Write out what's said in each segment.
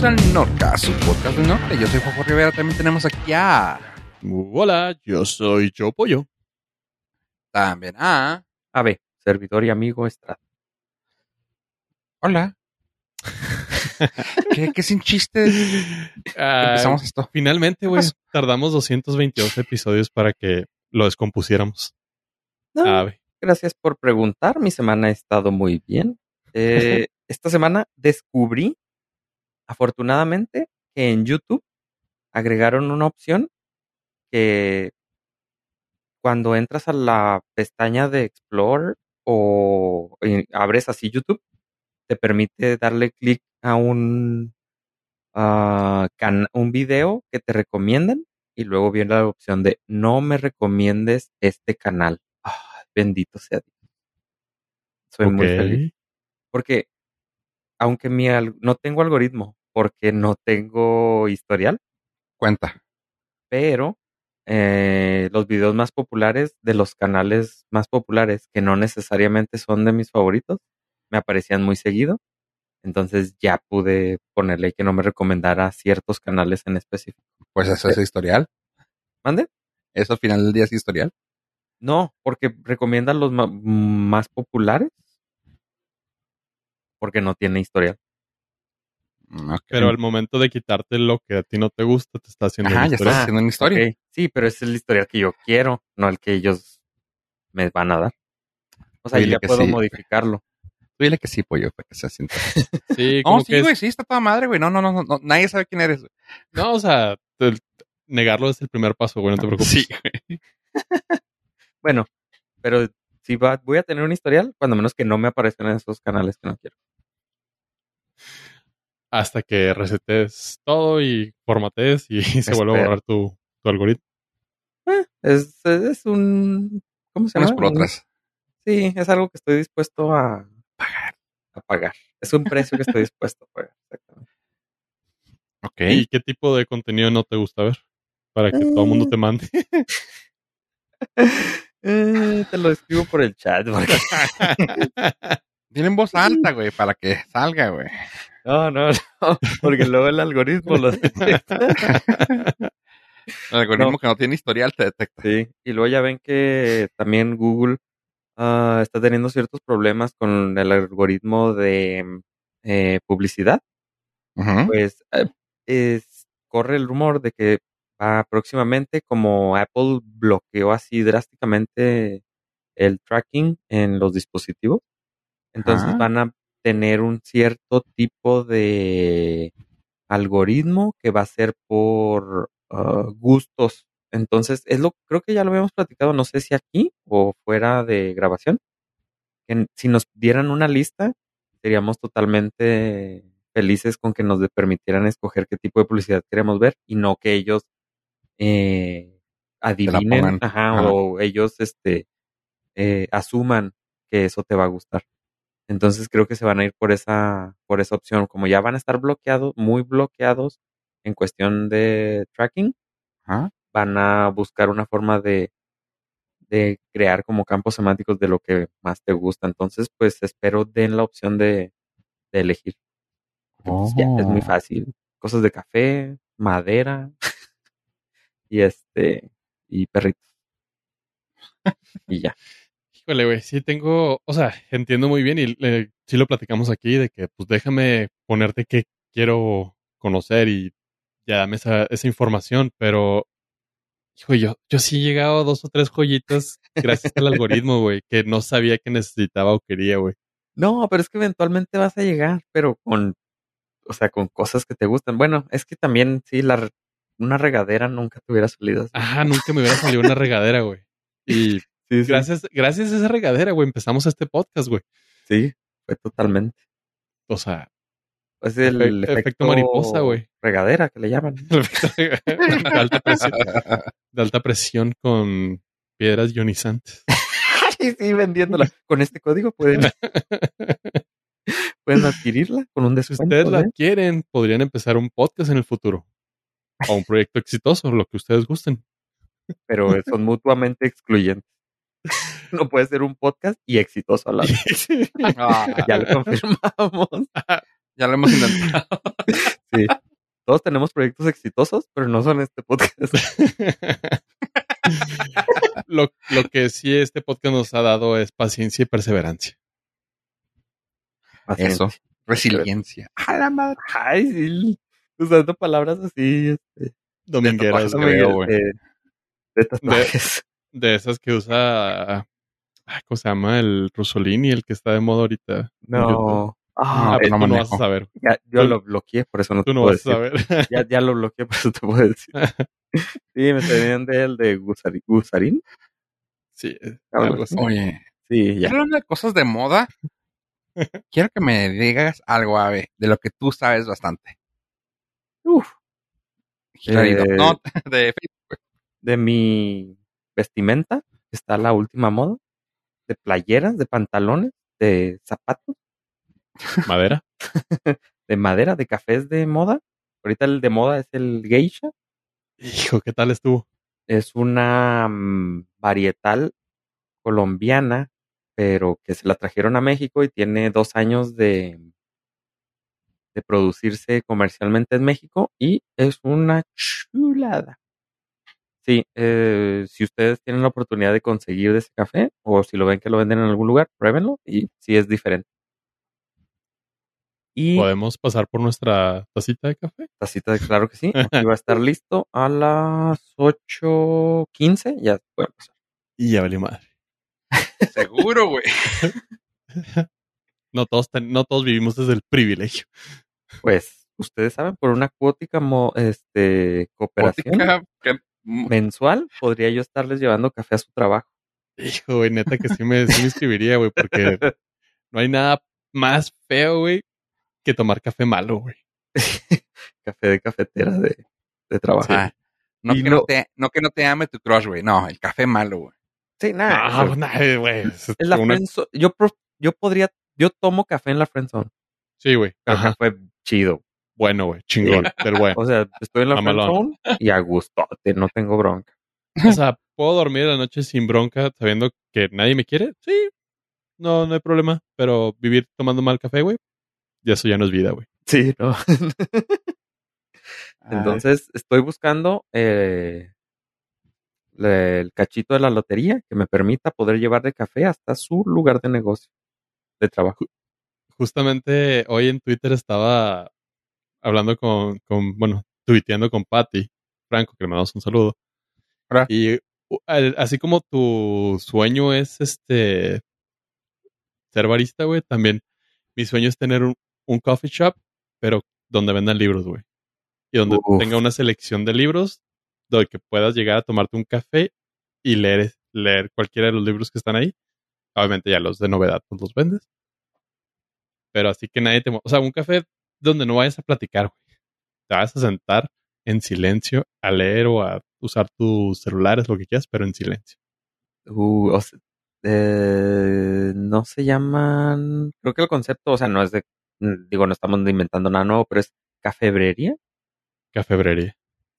bienvenidos al Nordcast, su podcast del norte. Yo soy Juanjo Rivera, también tenemos aquí a... Hola, yo soy Yo Pollo. También a... Ave, servidor y amigo Estrada. Hola. ¿Qué, qué sin chiste Ah, empezamos esto? finalmente, güey, tardamos 222 episodios para que lo descompusiéramos. No, Ave. gracias por preguntar. Mi semana ha estado muy bien. Eh, esta semana descubrí, afortunadamente, que en YouTube agregaron una opción que cuando entras a la pestaña de Explorer o eh, abres así YouTube, te permite darle clic a un, can- un video que te recomiendan y luego viene la opción de no me recomiendes este canal. Ah, bendito sea Dios. Soy muy feliz. Porque aunque mi no tengo algoritmo, porque no tengo historial, Cuenta. pero eh, los videos más populares de los canales más populares, que no necesariamente son de mis favoritos, me aparecían muy seguido. Entonces ya pude ponerle que no me recomendara ciertos canales en específico. Pues eso es historial. ¿Mande? Eso al final del día es historial. No, porque recomienda los ma- más populares. Porque no tiene historial. Mm. Pero al momento de quitarte lo que a ti no te gusta, te está haciendo Ajá, el ya historial. estás haciendo una historia. Sí, pero es el historial que yo quiero, no el que ellos me van a dar. O sea, yo ya puedo sí. modificarlo. Tú dile que sí, pollo, para que se sienta. Sí, No, como sí, que es- güey, sí, está toda madre, güey. No, no, no, no, no, nadie sabe quién eres. No, o sea, te- negarlo es el primer paso, güey, no te preocupes. Sí, güey. Bueno, pero si va, voy a tener un historial, cuando menos que no me aparezcan en esos canales que no quiero. Hasta que resetes todo y formatees y se vuelva a Espero. borrar tu, tu algoritmo. Eh, es, es un... ¿Cómo se llama? Unas por otras. Sí, es algo que estoy dispuesto a pagar. A pagar. Es un precio que estoy dispuesto a pagar. Exactamente. Ok. ¿Y qué tipo de contenido no te gusta ver? Para que todo el mundo te mande. Eh, te lo escribo por el chat. porque- Tienen voz alta, güey, para que salga, güey. No, no, no. Porque luego el algoritmo lo detecta. El algoritmo No. que no tiene historial te detecta. Sí, y luego ya ven que también Google ah, está teniendo ciertos problemas con el algoritmo de eh, publicidad. Pues eh, es- corre el rumor de que ah, próximamente, como Apple bloqueó así drásticamente el tracking en los dispositivos, entonces Ajá. van a tener un cierto tipo de algoritmo que va a ser por ah, gustos. Entonces, es lo, creo que ya lo habíamos platicado, no sé si aquí o fuera de grabación. Que si nos dieran una lista, seríamos totalmente felices con que nos permitieran escoger qué tipo de publicidad queremos ver y no que ellos eh, adivinen pongan. ajá, Ajá. o ellos este eh, asuman que eso te va a gustar. Entonces creo que se van a ir por esa, por esa opción. Como ya van a estar bloqueados, muy bloqueados en cuestión de tracking, van a buscar una forma de, de crear como campos semánticos de lo que más te gusta. Entonces, pues espero den la opción de, de elegir. Pues, ya, es muy Oh. fácil. Cosas de café, madera y este y perritos. y ya. Híjole, güey, sí tengo, o sea, entiendo muy bien y eh, sí lo platicamos aquí de que pues déjame ponerte qué quiero conocer y ya dame esa, esa información, pero hijo, yo, yo sí he llegado a dos o tres joyitas gracias al algoritmo, güey, que no sabía que necesitaba o quería, güey. No, pero es que eventualmente vas a llegar, pero con, o sea, con cosas que te gustan. Bueno, es que también, sí, la, una regadera nunca te hubiera salido así. Ajá, nunca me hubiera salido una regadera, güey. Y sí, sí, gracias, gracias a esa regadera, güey, empezamos este podcast, güey. sí, fue totalmente. O sea, Es el Efe- efecto, efecto mariposa, güey. Regadera que le llaman. de alta presión, de alta presión con piedras ionizantes. sí, sí, vendiéndola. Con este código pueden, pueden adquirirla con un Si descuento. ustedes la ¿eh? quieren, podrían empezar un podcast en el futuro. O un proyecto exitoso, lo que ustedes gusten. Pero son mutuamente excluyentes. No puede ser un podcast y exitoso a la vez. Ah, Ya lo confirmamos. Ya lo hemos intentado. Sí. Todos tenemos proyectos exitosos, pero no son este podcast. lo, lo que sí este podcast nos ha dado es paciencia y perseverancia. Paciencia. Eso. Resiliencia. A la madre. Ay, sí. Usando palabras así, este, Domingueras, creo, de, güey. de, de tatuajes. de esas que usa, ¿cómo se llama? El Rusolini, el que está de moda ahorita. No. Ah, Ah, pues no tú no vas a saber. ya, yo tú- lo bloqueé, por eso no Tú te no puedo vas a saber. Ya, ya lo bloqueé, por eso te puedo decir. Sí, me salían de él de Gusari- Gusarín. sí, Algo algo así. Oye, Sí, ya. hablando de cosas de moda, quiero que me digas algo, Ave, de lo que tú sabes bastante. Uf, Clarito. Eh, No, de Facebook. de mi vestimenta está la última moda. De playeras, de pantalones, de zapatos, Madera. de madera, de cafés de moda. Ahorita el de moda es el geisha. Hijo, ¿qué tal estuvo? Es una mm, varietal colombiana, pero que se la trajeron a México y tiene dos años de, de producirse comercialmente en México y es una chulada. Sí, eh, si ustedes tienen la oportunidad de conseguir de ese café o si lo ven que lo venden en algún lugar, pruébenlo y sí es diferente. Y ¿Podemos pasar por nuestra tacita de café? tacita de claro que sí, aquí va a estar listo a las 8.15, ya pueden pasar. Y ya valió madre. Seguro, güey. No todos, ten- no todos vivimos desde el privilegio. Pues ustedes saben, por una cuótica mo- este, cooperación mensual, podría yo estarles llevando café a su trabajo. Hijo, güey, neta que sí me, sí me escribiría, güey, porque no hay nada más feo, güey, que tomar café malo, güey. café de cafetera de, de trabajo. Ah, no, que no- no te, no que no te ame tu crush, güey. No, el café malo, güey. Sí, nada. Ah, eso- nah, güey. una- yo, pro- yo podría, yo tomo café en la friendzone, Sí, güey. Ajá. café chido. Bueno, güey. Chingón. Del bueno. O sea, estoy en la friendzone y a gustote, no tengo bronca. O sea, ¿puedo dormir la noche sin bronca sabiendo que nadie me quiere? Sí. No, no hay problema. Pero vivir tomando mal café, güey, ya eso ya no es vida, güey. Sí, no. Ah, Entonces, estoy buscando eh, el cachito de la lotería que me permita poder llevar de café hasta su lugar de negocio, de trabajo. Justamente hoy en Twitter estaba hablando con, con bueno, tuiteando con Patty Franco, que le mandamos un saludo. Y al- así como tu sueño es este ser barista, güey, también mi sueño es tener un, un coffee shop, pero donde vendan libros, güey. Y donde Uf. tenga una selección de libros donde que puedas llegar a tomarte un café y leer, leer cualquiera de los libros que están ahí. Obviamente ya los de novedad pues los vendes. Pero así que nadie te... O sea, un café donde no vayas a platicar, güey. Te vas a sentar en silencio a leer o a usar tus celulares, lo que quieras, pero en silencio. Uh, o sea, eh, no se llaman, creo que el concepto, o sea, no es de, digo, no estamos inventando nada nuevo, pero es cafebrería. Cafebrería.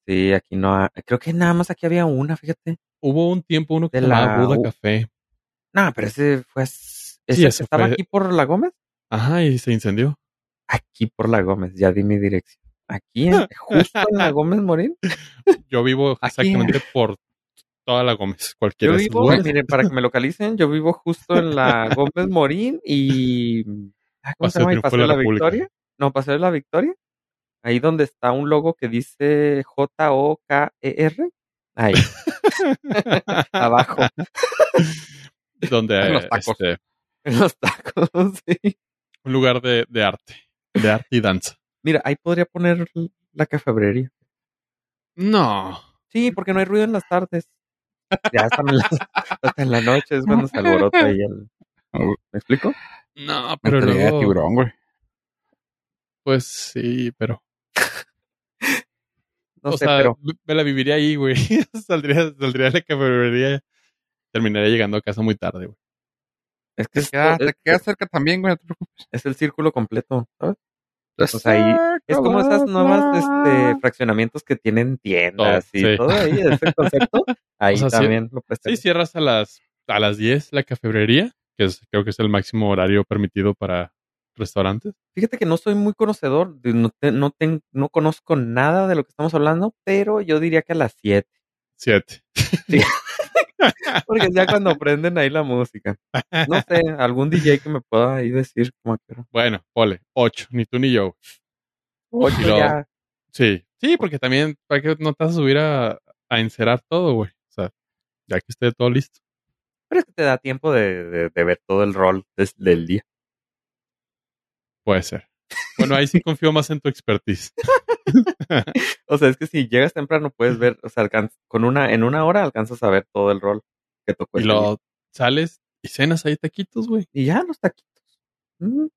Sí, aquí no, ha- creo que nada más aquí había una, fíjate. Hubo un tiempo uno que De se llamaba la Buda Café. No, pero ese fue, ese Sí, ese estaba fue- aquí por la Gómez. Ajá, y se incendió. Aquí por la Gómez, ya di mi dirección. Aquí, en- justo en la Gómez Morín. Yo vivo Aquí. exactamente por toda la Gómez, cualquiera Yo vivo, miren, para que me localicen, yo vivo justo en la Gómez Morín y. ah, ¿Cómo se Paseo llama? ¿Y Triunfo de Paseo la de la. Victoria? No, Paseo de la Victoria. Ahí donde está un logo que dice J-O-K-E-R. E Ahí, abajo, donde En los tacos. este, en los tacos. sí. un lugar de, de arte, de arte y danza. Mira, ahí podría poner la cafebrería. No. Sí, porque no hay ruido en las tardes. Ya hasta en la, hasta en la noche es cuando se alborota ahí el. ¿Me explico? No, pero luego, tiburón, güey. pues sí, pero, No o sé, sea, pero. me la viviría ahí, güey. saldría, saldría de la cafetería, terminaría llegando a casa muy tarde, güey. Es que Te es, queda, es- te queda cerca también, güey. No te preocupes. es el círculo completo, ¿sabes? O sea, ahí es como esas nuevas este, fraccionamientos que tienen tiendas Todo, y sí. todo ahí, ese concepto. Ahí O sea, sí- también lo Sí, prestan. cierras a las, a las 10 la cafebrería, que es, creo que es el máximo horario permitido para restaurantes. Fíjate que no soy muy conocedor, de- no, te- no, ten- no conozco nada de lo que estamos hablando, pero yo diría que a las 7. Siete. Porque ya cuando prenden ahí la música. No sé, algún DJ que me pueda ahí decir cómo que era. Bueno, ole, ocho, ni tú ni yo. Ocho lo- ya. Sí, sí, porque también, ¿para qué no te vas a subir a, a encerar todo, güey? O sea, ya que esté todo listo. Pero es que te da tiempo de, de- de ver todo el rol des- del día. Puede ser. Bueno, ahí sí confío más en tu expertise. O sea, es que si llegas temprano puedes ver, o sea, con una, en una hora alcanzas a ver todo el rol que tocó. y día. lo sales y cenas ahí taquitos, güey. Y ya los taquitos. Mm.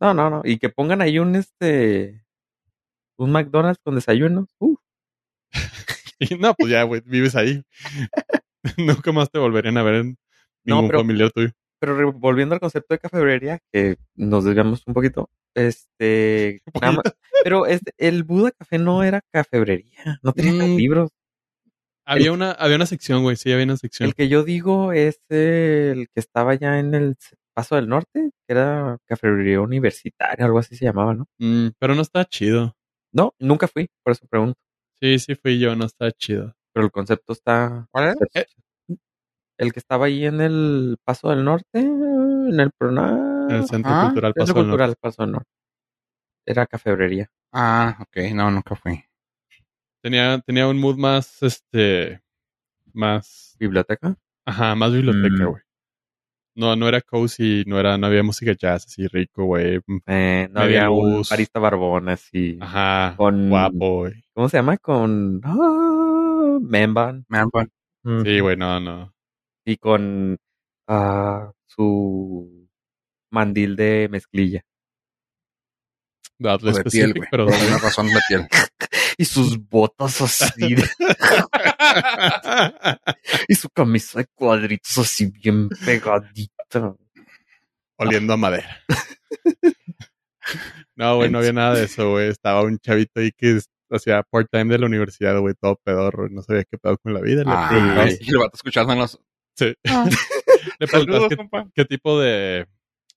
No, no, no. Y que pongan ahí un este un McDonald's con desayuno. Y no, pues ya, güey, vives ahí. Nunca más te volverían a ver en No, ningún pero- familiar tuyo. Pero volviendo al concepto de cafebrería, que nos desviamos un poquito, este, nada más- pero este, el Buda Café no era cafebrería, no tenía Mm. libros. Había una, había una sección, güey, sí, había una sección. El que yo digo es el que estaba ya en el Paso del Norte, que era cafebrería universitaria, algo así se llamaba, ¿no? Mm, pero no está chido. No, nunca fui, por eso pregunto. Sí, sí fui yo, no está chido. Pero el concepto está. ¿Cuál es? El que estaba ahí en el Paso del Norte, en el Prona. En el Centro Ah, Cultural Centro Paso del Cultural Norte. Paso del Norte. Era cafebrería. Ah, ok. No, nunca fui. Tenía, tenía un mood más, este, más, Biblioteca. ajá, más biblioteca, Mm. güey. No, no era cozy, no era, no había música jazz así rico, güey. Eh, no Media había un barista barbón así. Ajá, Con- guapo, güey. ¿Cómo se llama? Con. Ah, Memban. Mm. Sí, güey, no, no. Y con ah, su mandil de mezclilla. Dato de piel, güey. pero Por alguna razón de piel. Y sus botas así. de- y su camisa de cuadritos así bien pegadita. oliendo a madera. No, güey, no había nada de eso, güey. Estaba un chavito ahí que hacía part-time de la universidad, güey, todo pedorro. No sabía qué pedo con la vida. Y el vato escuchándonos. Sí. Ah. Le preguntabas Saludos, qué, compa. qué tipo de,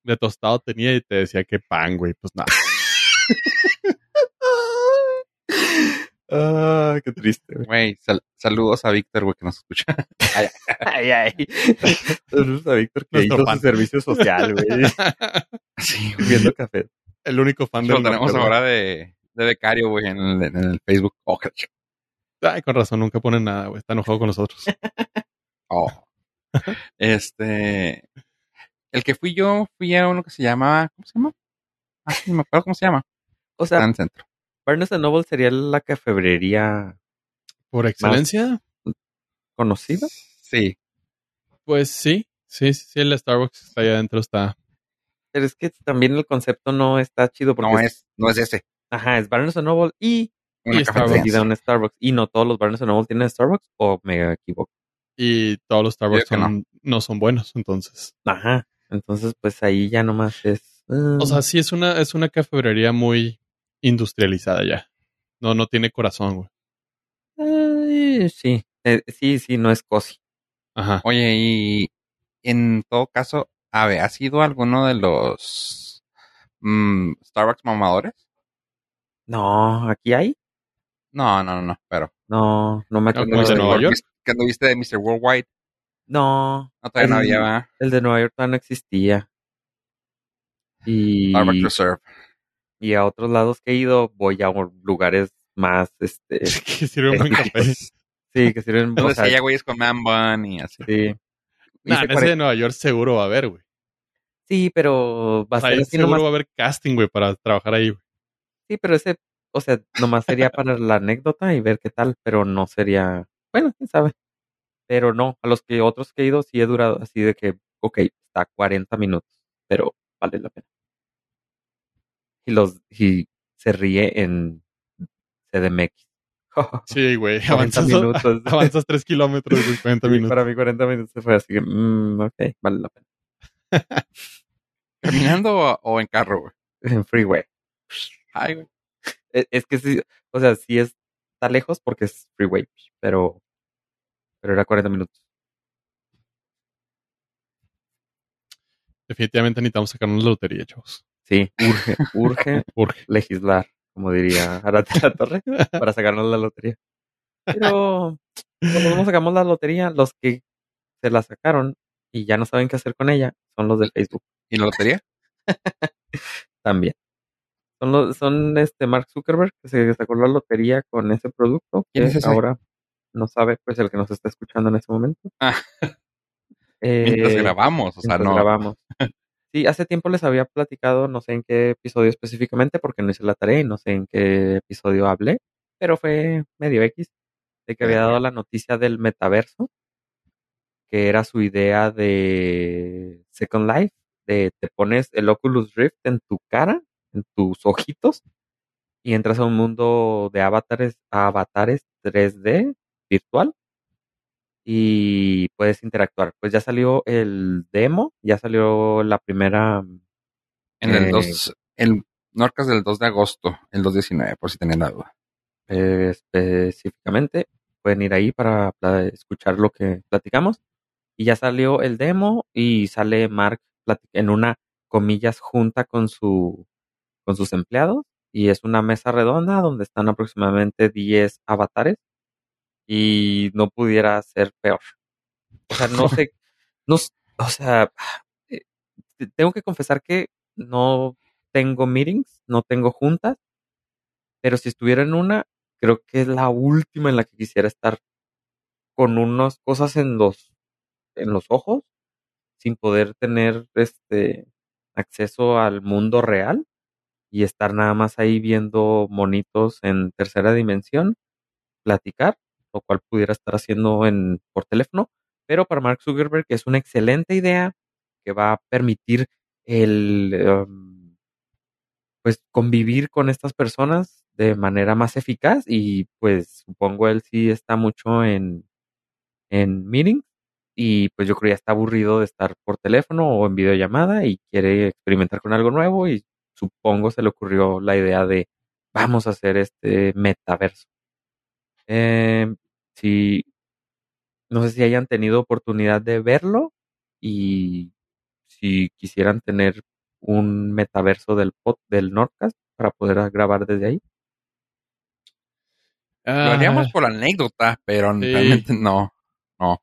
de tostado tenía y te decía que pan, güey. Pues nada. Ah, qué triste, güey. Güey, sal- saludos a Víctor, güey, que nos escucha. Ay, ay. Saludos a Víctor que Nuestro hizo fan. su servicio social, güey. Sí. Viendo café. El único fan Lo del tenemos ahora de, de becario, güey, en el, en el Facebook. Oh, Ay, con razón, nunca ponen nada, güey. Está enojado con nosotros. oh. Este. El que fui yo, fui a uno que se llamaba. ¿Cómo se llama? Ah, sí, me acuerdo cómo se llama. O Está sea, en el centro. Barnes Noble sería la cafebrería Por excelencia, conocida. Sí. pues sí. Sí, sí, sí, el Starbucks está ahí adentro está. Pero es que también el concepto no está chido porque No es, no es ese. ajá, es Barnes Noble y Una Y un Starbucks. Y no todos los Barnes Noble tienen Starbucks, o me equivoco. Y todos los Starbucks son- no. son buenos, entonces. Ajá. Entonces, pues ahí ya nomás es. ah, O sea, sí es una, es una cafebrería muy industrializada ya. No, no tiene corazón, güey. ay, sí. Eh, sí, sí, no es cosi. Ajá. Oye, y en todo caso, a ver, ¿has ido a alguno de los mm, Starbucks mamadores? No, aquí hay. No, no, no, no, pero. No, no me No, acuerdo. como de- Nueva York. Que anduviste de Mr. Worldwide. No, No, todavía no El- había ¿verdad? el de Nueva York todavía no existía. Y, Reserve. y a otros lados que he ido, voy a lugares más, este, que sirve un buen café. sí, que sirven, o Donde sea, güeyes con man bun y así. sí. Nah, Hice en ese de Nueva York seguro va a haber, güey. Sí, pero va a ser seguro nomás. va a haber casting, güey, para trabajar ahí, güey. Sí, pero ese, o sea, nomás sería para la anécdota y ver qué tal, pero no sería, bueno, quién sabe. Pero no, a los que otros que he ido sí he durado así de que, ok, está 40 minutos, pero vale la pena. Y los, y se ríe en CDMX. Sí, güey. 40 Avanzas, minutos. avanzas 3 kilómetros, güey, 40 Y minutos. Para mí 40 minutos se fue así que, mm, ok, vale la pena. ¿Caminando o, o en carro, güey? En freeway. Ay, güey. Es, es que sí, o sea, sí es, está lejos porque es freeway, pero, pero era 40 minutos. Definitivamente necesitamos sacarnos la lotería, chavos. Sí, urge, urge Urge. legislar, como diría Arate la Torre, para sacarnos la lotería. Pero cuando no sacamos la lotería, los que se la sacaron y ya no saben qué hacer con ella son los de Facebook ¿Y la lotería? también. Son los, son este Mark Zuckerberg que se sacó la lotería con ese producto que ¿Quién es ese? ahora no sabe, pues el que nos está escuchando en este momento. Ah. Mientras Eh, grabamos, o sea, mientras no. grabamos. Sí, hace tiempo les había platicado, no sé en qué episodio específicamente, porque no hice la tarea y no sé en qué episodio hablé, pero fue medio X, de que había dado la noticia del metaverso, que era su idea de Second Life, de te pones el Oculus Rift en tu cara, en tus ojitos, y entras a un mundo de avatares, avatares 3D virtual y puedes interactuar. Pues ya salió el demo, ya salió la primera. En el Eh, 2, el Norcas del 2 de agosto, el 2.19, por si tenían la duda. eh, específicamente. Pueden ir ahí para pla- escuchar lo que platicamos. Y ya salió el demo y sale Mark en una comillas junta con su con sus empleados y es una mesa redonda donde están aproximadamente 10 avatares y no pudiera ser peor. O sea, no sé, no, o sea, eh, te- tengo que confesar que no tengo meetings, no tengo juntas, pero si estuviera en una, creo que es la última en la que quisiera estar con unas cosas en los en los ojos sin poder tener este acceso al mundo real y estar nada más ahí viendo monitos en tercera dimensión, platicar, lo cual pudiera estar haciendo en por teléfono, pero para Mark Zuckerberg es una excelente idea que va a permitir el um, pues convivir con estas personas de manera más eficaz y pues supongo él sí está mucho en en meetings y pues yo creo ya está aburrido de estar por teléfono o en videollamada y quiere experimentar con algo nuevo y supongo se le ocurrió la idea de vamos a hacer este metaverso. Eh, si no sé si hayan tenido oportunidad de verlo y si quisieran tener un metaverso del pod, del Nordcast para poder grabar desde ahí. Lo Ah, haríamos por anécdota, pero Sí. realmente no. No,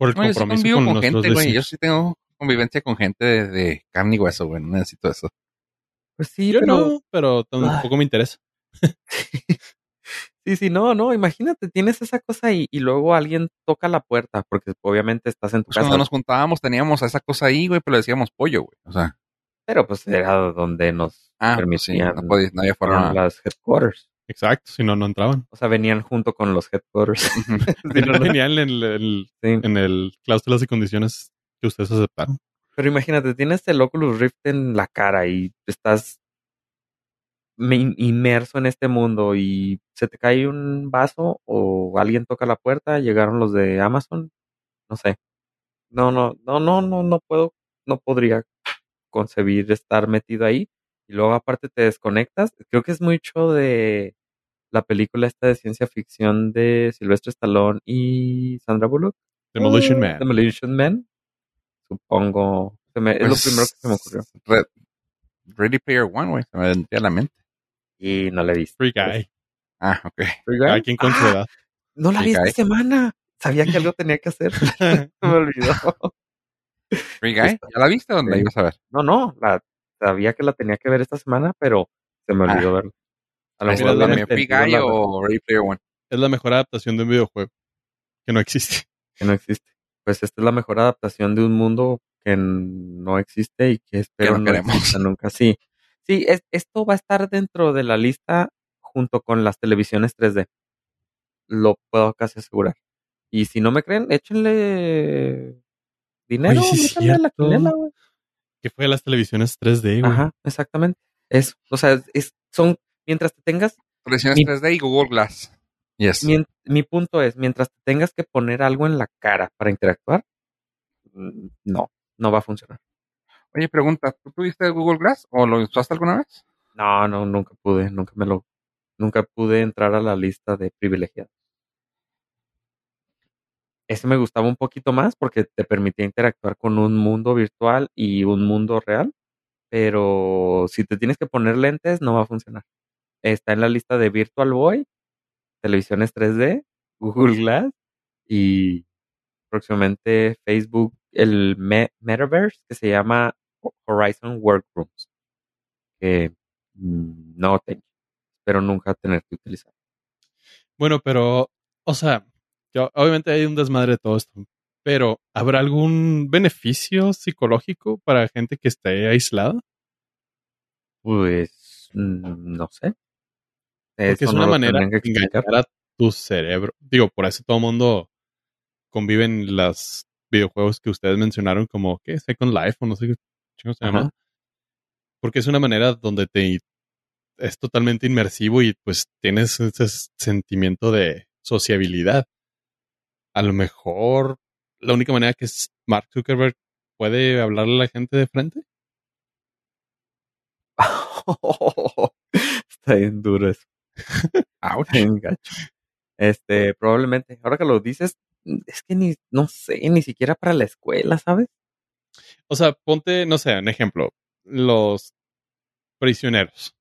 por el No, yo sí compromiso convivo con, con, gente, güey. Yo sí tengo convivencia con gente de, de carne y hueso, güey. No necesito eso. Pues sí, Yo pero no, pero tampoco me interesa. Sí, sí, no, no, imagínate, tienes esa cosa y, y luego alguien toca la puerta, porque obviamente estás en tu Pues casa, cuando nos juntábamos teníamos esa cosa ahí, güey, pero le decíamos pollo, güey. O sea, pero pues era donde nos ah, pues sí, permitían no, podía, eran forma. las headquarters. Exacto, si no, no entraban. O sea, venían junto con los headquarters. Sí, no, no, Venían en el, el- sí. en el cláusulas y condiciones que ustedes aceptaron. Pero imagínate, tienes el Oculus Rift en la cara y estás inmerso en este mundo y se te cae un vaso o alguien toca la puerta, llegaron los de Amazon, no sé. No, no, no, no, no, no puedo, no podría concebir estar metido ahí y luego aparte te desconectas. Creo que es mucho de la película esta de ciencia ficción de Sylvester Stallone y Sandra Bullock. Demolition Man. Demolition Man. Supongo. Se me- es lo Pues, primero que se me ocurrió. Re- Ready Player One, güey. Se me vendría a la mente. Y no la he visto. Free guy. Ah, ok. Free Guy. Quien con su Ah, edad. No la vi esta semana. Sabía que algo tenía que hacer. Se me olvidó. Free Guy. ¿Ya la viste o la Sí. ibas a ver? No, no. La, sabía que la tenía que ver esta semana, pero se me olvidó Ah. verla. A lo mejor también. Free Guy la- o Ready Player One. Es la mejor adaptación de un videojuego que no existe. que no existe. Pues esta es la mejor adaptación de un mundo que no existe y que espero no no, queremos. nunca. Sí, sí, es- esto va a estar dentro de la lista junto con las televisiones 3D. Lo puedo casi asegurar. Y si no me creen, échenle dinero, Oye, sí a la quinela, güey. Que fue las televisiones 3D, güey. Ajá, exactamente. Eso, o sea, es- es, son, mientras te tengas Televisiones Mi- 3D y Google Glass. Yes. Mien- mi punto es, mientras te tengas que poner algo en la cara para interactuar, mm, no, no va a funcionar. Oye, pregunta, ¿tú tuviste Google Glass o lo usaste alguna vez? No, no, nunca pude, nunca me lo, nunca pude entrar a la lista de privilegiados. Ese me gustaba un poquito más porque te permitía interactuar con un mundo virtual y un mundo real. pero si te tienes que poner lentes no va a funcionar. Está en la lista de Virtual Boy, televisiones 3D, Google Glass y próximamente Facebook, el Metaverse que se llama Horizon Workrooms, que mm, no tengo, pero nunca tener que utilizar. Bueno, pero, o sea, obviamente hay un desmadre de todo esto, pero ¿habrá algún beneficio psicológico para gente que esté aislada? Pues mm, no sé. Porque es una manera de engañar a tu cerebro. Digo, por eso todo el mundo convive en los videojuegos que ustedes mencionaron como, ¿qué? Second Life o no sé qué chingo se llama. Porque es una manera donde te es totalmente inmersivo y pues tienes ese sentimiento de sociabilidad. A lo mejor la única manera que Mark Zuckerberg puede hablarle a la gente de frente. Está bien duro eso. Este, probablemente. Ahora que lo dices, es que ni, no sé, ni siquiera para la escuela, ¿sabes? O sea, ponte, no sé, un ejemplo. Los prisioneros.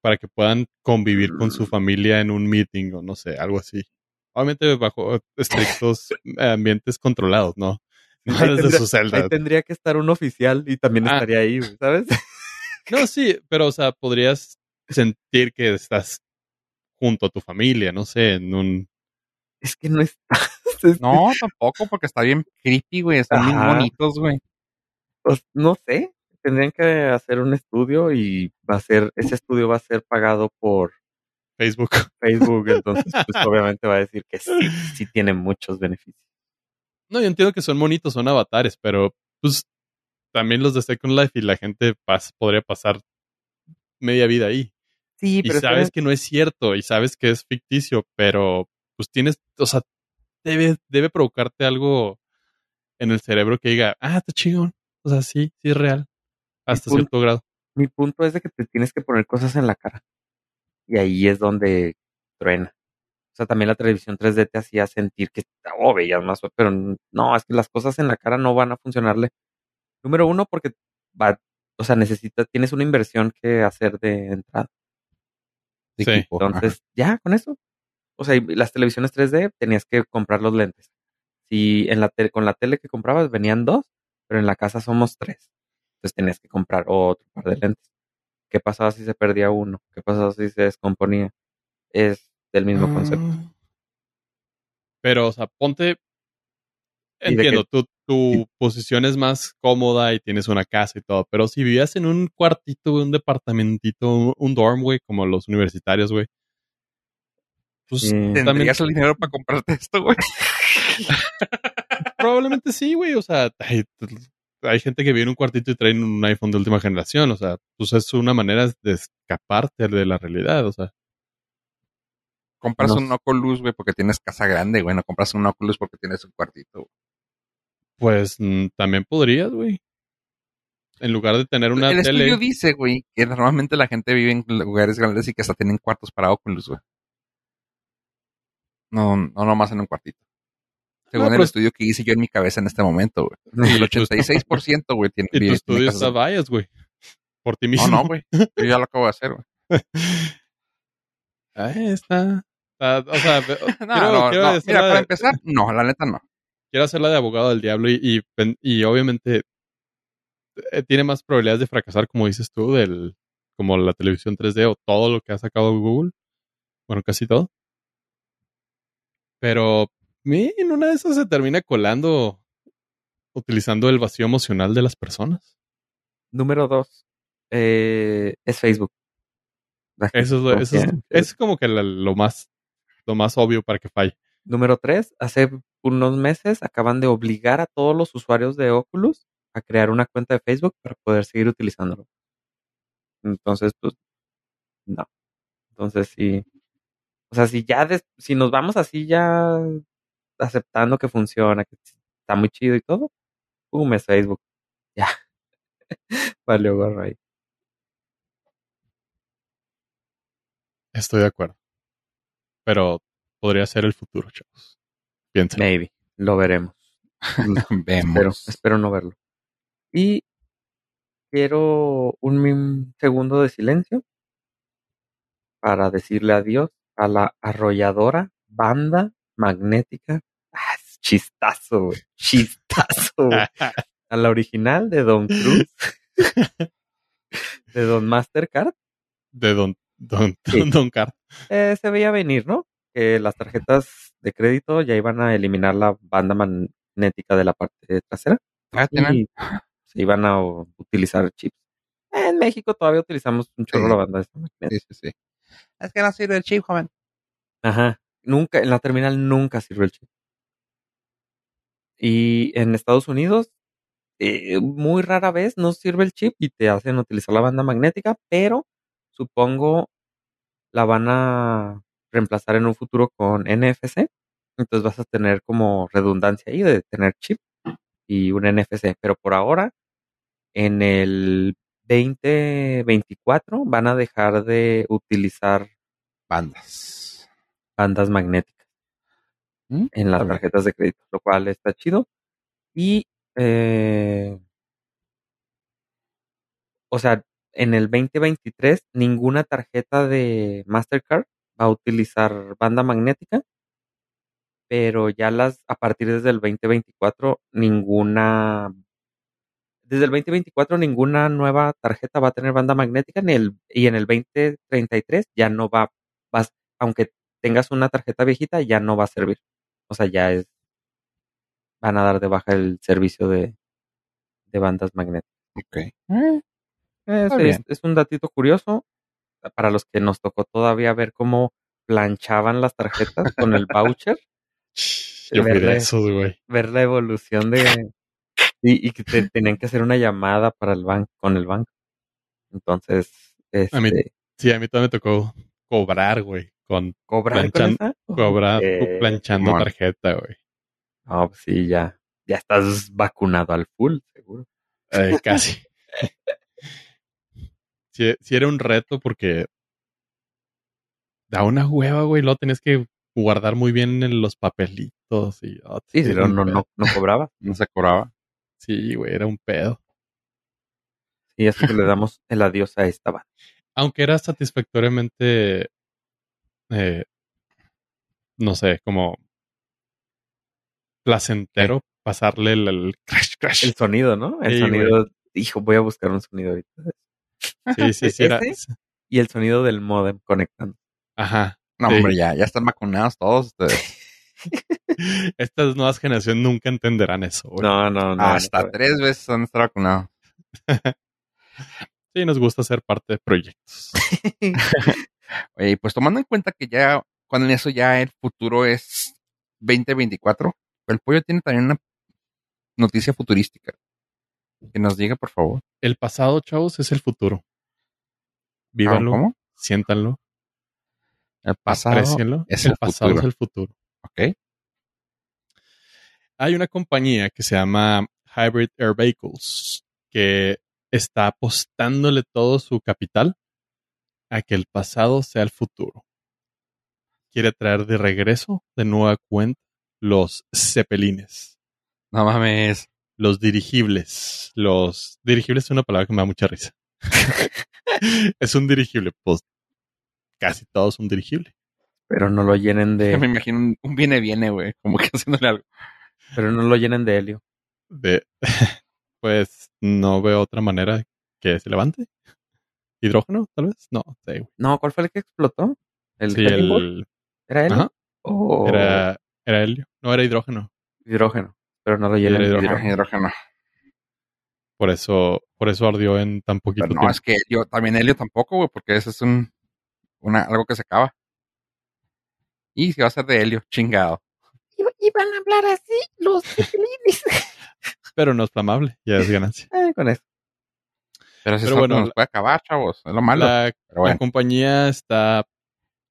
Para que puedan convivir con su mm. familia en un meeting o no sé, algo así. Obviamente bajo estrictos ambientes controlados, ¿no? No desde su celda. Ahí tendría que estar un oficial y también ah. estaría ahí, ¿sabes? No, sí, pero o sea, podrías sentir que estás junto a tu familia, no sé, en un... Es que no está... no, tampoco, porque está bien creepy, güey, están bien bonitos, güey. Pues no sé, tendrían que hacer un estudio y va a ser, ese estudio va a ser pagado por Facebook. Facebook, entonces pues obviamente va a decir que sí, sí tiene muchos beneficios. No, yo entiendo que son bonitos, son avatares, pero pues también los de Second Life y la gente podría pasar media vida ahí. Sí, pero y sabes que no es cierto y sabes que es ficticio, pero pues tienes, o sea, debe, debe provocarte algo en el cerebro que diga, ah, está chingón. O sea, sí, sí es real. Hasta cierto grado. Mi punto es de que te tienes que poner cosas en la cara. Y ahí es donde truena. O sea, también la televisión 3D te hacía sentir que, oh, veías más, pero no, es que las cosas en la cara no van a funcionarle. Número uno, porque va, o sea, necesitas, tienes una inversión que hacer de entrada. sí. Entonces, ya, con eso. O sea, las televisiones 3D tenías que comprar los lentes. Si en la con la tele que comprabas venían dos, pero en la casa somos tres. Entonces tenías que comprar otro par de lentes. ¿Qué pasaba si se perdía uno? ¿Qué pasaba si se descomponía? Es del mismo concepto. Ah. Pero, o sea, ponte. Entiendo, tu, tu posición es más cómoda y tienes una casa y todo, pero si vivías en un cuartito, un departamentito, un dorm, güey, como los universitarios, güey, pues ¿Tendrías el dinero para comprarte esto, güey? Probablemente sí, güey. O sea, hay, gente que vive en un cuartito y traen un iPhone de última generación. O sea, pues es una manera de escaparte de la realidad. O sea, compras un Oculus, güey, porque tienes casa grande, güey. No compras un Oculus porque tienes un cuartito. Pues mm, también podrías, güey. En lugar de tener una el tele. El estudio dice, güey, que normalmente la gente vive en lugares grandes y que hasta tienen cuartos para Oculus, güey. No, no nomás en un cuartito. Según el estudio que hice yo en mi cabeza en este momorento, güey. El 86%, güey, tiene. Y tu estudio está bias, güey. Por ti mismo. No, no, güey. Yo ya lo acabo de hacer, güey. Ahí está. o sea, no, no, no. Mira, para empezar, no, la neta no. Quiero hacerla de abogado del diablo y, y, y obviamente eh, tiene más probabilidades de fracasar, como dices tú, del como la televisión 3D o todo lo que ha sacado Google. Bueno, casi todo. Pero en una de esas se termina colando utilizando el vacío emocional de las personas. Número dos eh, es Facebook. Eso es, eso es, como que lo más lo más obvio para que falle. Número tres, hace unos meses acaban de obligar a todos los usuarios de Oculus a crear una cuenta de Facebook para poder seguir utilizándolo. Entonces, pues, no. Entonces sí, o sea, si ya, si nos vamos así ya aceptando que funciona, que está muy chido y todo, pum, es Facebook. Ya. Vale, gorro ahí. Estoy de acuerdo. Pero podría ser el futuro, chavos. Piénsenlo. Maybe. Lo veremos. Vemos. Espero, espero no verlo. Y quiero un segundo de silencio para decirle adiós a la arrolladora banda magnética. Chistazo, güey. Chistazo. güey. A la original de Don Cruz. de Don Mastercard. de Don, Don, Sí. Don, Don Cart. Eh, se veía venir, ¿no? Que las tarjetas de crédito ya iban a eliminar la banda magnética de la parte trasera. Ah, y se iban a utilizar chips. En México todavía utilizamos un chorro Sí. la banda de esta magnética. Sí, sí, sí. Es que no sirve el chip, joven. Ajá. Nunca, en la terminal nunca sirve el chip. Y en Estados Unidos, eh, muy rara vez no sirve el chip y te hacen utilizar la banda magnética, pero supongo la van a reemplazar en un futuro con NFC. Entonces vas a tener como redundancia ahí de tener chip y un NFC. Pero por ahora, en el 2024 van a dejar de utilizar Bandas. bandas magnéticas ¿Mm? en las tarjetas de crédito, lo cual está chido. Y, eh, o sea, en el 2023 ninguna tarjeta de Mastercard va a utilizar banda magnética, pero ya las, a partir desde el 2024, ninguna, desde el 2024 ninguna nueva tarjeta va a tener banda magnética, ni el, y en el 2033 ya no va, vas, aunque tengas una tarjeta viejita, ya no va a servir. O sea, ya es, van a dar de baja el servicio de, de bandas magnéticas. Ok. Eh, Es, un datito curioso para los que nos tocó todavía ver cómo planchaban las tarjetas con el voucher, Yo fui de Verle. esos, güey. ver la evolución de y, y que te- tenían que hacer una llamada para el banco con el banco. Entonces, A mí- este, Sí, a mí también me tocó cobrar, güey. Con cobrar con planchan- esa? cobrar, Ok. planchando tarjeta, güey. No, pues sí, ya, ya estás vacunado al full, seguro. Eh, casi. sí, sí era un reto porque da una hueva, güey. Luego tenías que guardar muy bien en los papelitos y... oh, Sí, un no, pedo. no, no cobraba. No se cobraba. Sí, güey, era un pedo. Y así que le damos el adiós a esta banda. Aunque era satisfactoriamente, eh, no sé, como placentero pasarle el, el crash, crash. El sonido, ¿no? El Sí, sonido, hijo, voy a buscar un sonido ahorita. Sí, sí, sí. Y el sonido del modem conectando. ajá. No, Sí. hombre, ya, ya están vacunados todos ustedes. Estas nuevas generaciones nunca entenderán eso, güey. No, no, no. Hasta no. tres veces han estado vacunados. Sí, nos gusta ser parte de proyectos. Oye, pues tomando en cuenta que ya, con eso ya el futuro es 2024, el pollo tiene también una noticia futurística. Que nos diga, por favor. El pasado, chavos, es el futuro. Vívanlo, ¿Cómo? siéntanlo, El pasado. es el el pasado futuro. es el futuro. Ok. Hay una compañía que se llama Hybrid Air Vehicles que está apostándole todo su capital a que el pasado sea el futuro. Quiere traer de regreso, de nueva cuenta, los zeppelines, No mames. los dirigibles. Los dirigibles es una palabra que me da mucha risa. es un dirigible, pues casi todo es un dirigible. Pero no lo llenen Me de, imagino un, un viene, viene, güey. Como que haciéndole algo. pero no lo llenen de helio. De, pues no veo otra manera que se levante. ¿Hidrógeno, tal vez? No, sí, güey. No, ¿cuál fue el que explotó? ¿El Sí, el, ¿Era helio? Ajá. ¿O era, era helio. No, era hidrógeno. hidrógeno? Pero no lo de hidrógeno. hidrógeno. Hidrógeno. Por eso, por eso ardió en tan poquito Pero no, tiempo. es que yo también helio tampoco, güey, porque eso es un una, algo que se acaba. Y si va a ser de helio, chingado. Iban a hablar así los. Pero no es flamable, ya es ganancia. Eh, con eso. Pero si Pero eso bueno, nos puede acabar, chavos. Es lo malo. La, Pero la bueno. compañía está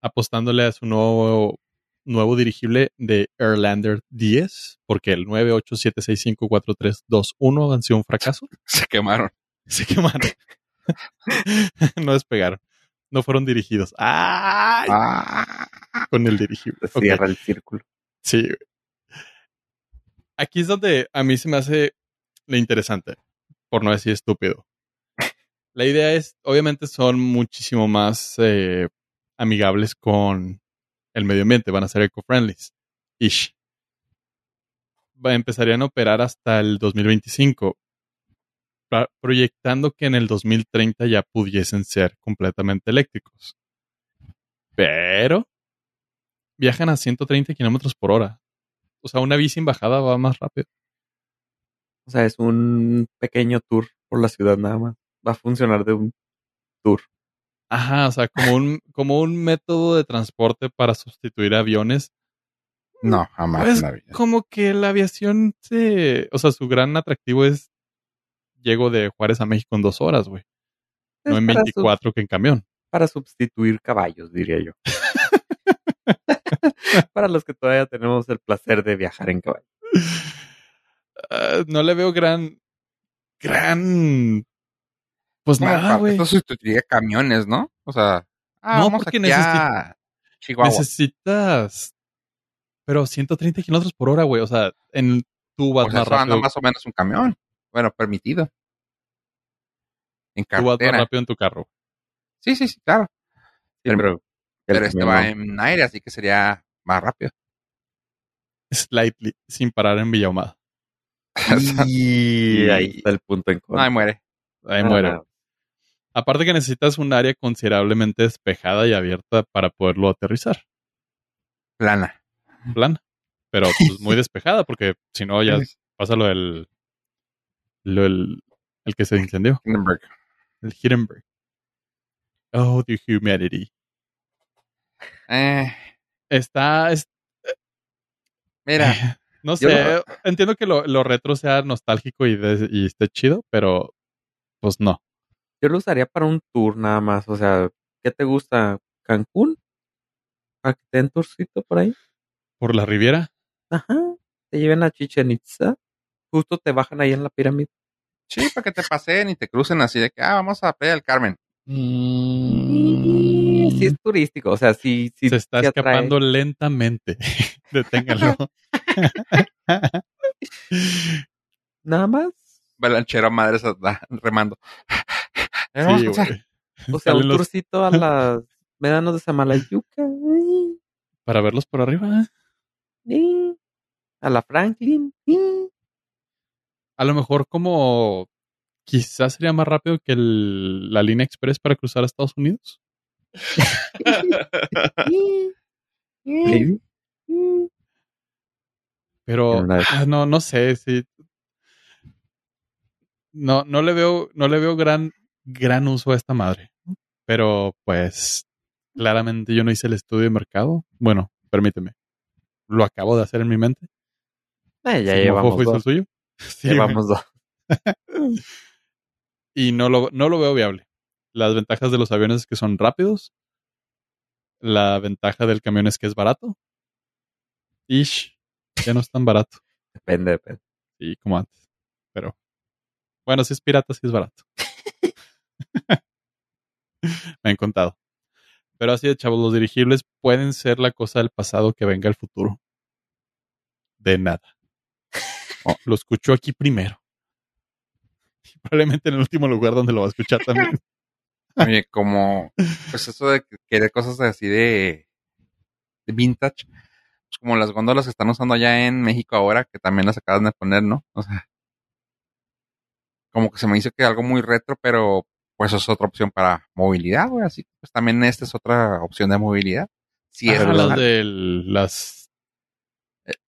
apostándole a su nuevo, nuevo dirigible de Airlander 10, porque el 987654321 han sido un fracaso. Se quemaron. Se quemaron. no despegaron. No fueron dirigidos. ¡Ay! Ah, Con el dirigible. Cierra el círculo. Sí. Aquí es donde a mí se me hace lo interesante, por no decir estúpido. La idea es, obviamente son muchísimo más eh, amigables con el medio ambiente, van a ser eco-friendly. Ish. Empezarían a operar hasta el 2025, pra- proyectando que en el 2030 ya pudiesen ser completamente eléctricos. Pero viajan a 130 kilómetros por hora. O sea, una bici en bajada va más rápido. O sea, es un pequeño tour por la ciudad nada más. Va a funcionar de un tour. Ajá, o sea, como un, como un método de transporte para sustituir aviones. No, jamás Pues, la vida. como que la aviación se. O sea, su gran atractivo es. Llego de Juárez a México en dos horas, güey. No Es en para, 24 que en camión. para sustituir caballos, diría yo. para los que todavía tenemos el placer de viajar en caballo. Ah, no le veo gran. Gran. Pues nada, güey. Esto sustituiría camiones, ¿no? O sea, ah, No, vamos porque Chihuahua. Necesitas. Pero 130 kilómetros por hora, güey. O sea, en tú vas Pues más eso anda rápido. más o menos un camión. Bueno, permitido. En Tú vas más carretera. rápido en tu carro. Sí, sí, sí, claro. Sí, pero, el Pero este va no. en aire, así que sería más rápido. Slightly, sin parar en Villahumada. Y ahí está el punto en contra. ahí muere. Ahí Ah, muere. Aparte que necesitas un área considerablemente despejada y abierta para poderlo aterrizar. Plana. Plana. Pero pues muy despejada, porque si no ya pasa lo del. Lo del. El que se incendió. Hindenburg. El Hindenburg. Oh, the humanity. Eh, Está. es- mira, no sé. Entiendo que lo, lo retro sea nostálgico y, de- y esté chido, pero. Pues no. Yo lo usaría para un tour nada más. O sea, ¿qué te gusta? ¿Cancún? ¿Para que te den tourcito por ahí? Por la Riviera. Ajá. Te lleven a Chichen Itza. Justo te bajan ahí en la pirámide. sí, para que te paseen y te crucen así de que, ah, vamos a Playa del Carmen. Y sí es turístico. O sea, sí, sí Se está sí atrae. escapando lentamente. Deténganlo. Nada más. Balanchero madres anda vamos Sí, a pasar. O sea, un los- tourcito a las médanos de Samalayuca. ay, Para verlos por arriba. A la Franklin. A lo mejor como quizás sería más rápido que el- la línea express para cruzar a Estados Unidos. Pero ah, no, no sé si no, no le veo, no le veo gran, gran uso a esta madre. Pero pues claramente yo no hice el estudio de mercado. Bueno, permíteme. Lo acabo de hacer en mi mente. Eh, ya Si llevamos Mojojojo hizo el dos. suyo. Sí, Llevamos dos. y no lo, no lo veo viable. Las ventajas de los aviones es que son rápidos. La ventaja del camión es que es barato. Ish, ya no es tan barato. Depende, depende. Sí, como antes. Pero bueno, si es pirata, sí es barato. Me han contado. Pero así de chavos, los dirigibles pueden ser la cosa del pasado que venga el futuro. De nada. Oh, lo escuchó aquí primero. Y probablemente en el último lugar donde lo va a escuchar también. Oye, como, pues eso de que- querer cosas así de, de vintage, pues como las góndolas que están usando allá en México ahora, que también las acaban de poner, ¿no? O sea, como que se me hizo que algo muy retro, pero pues es otra opción para movilidad, güey, así que, pues también esta es otra opción de movilidad. Si es Ah, las de las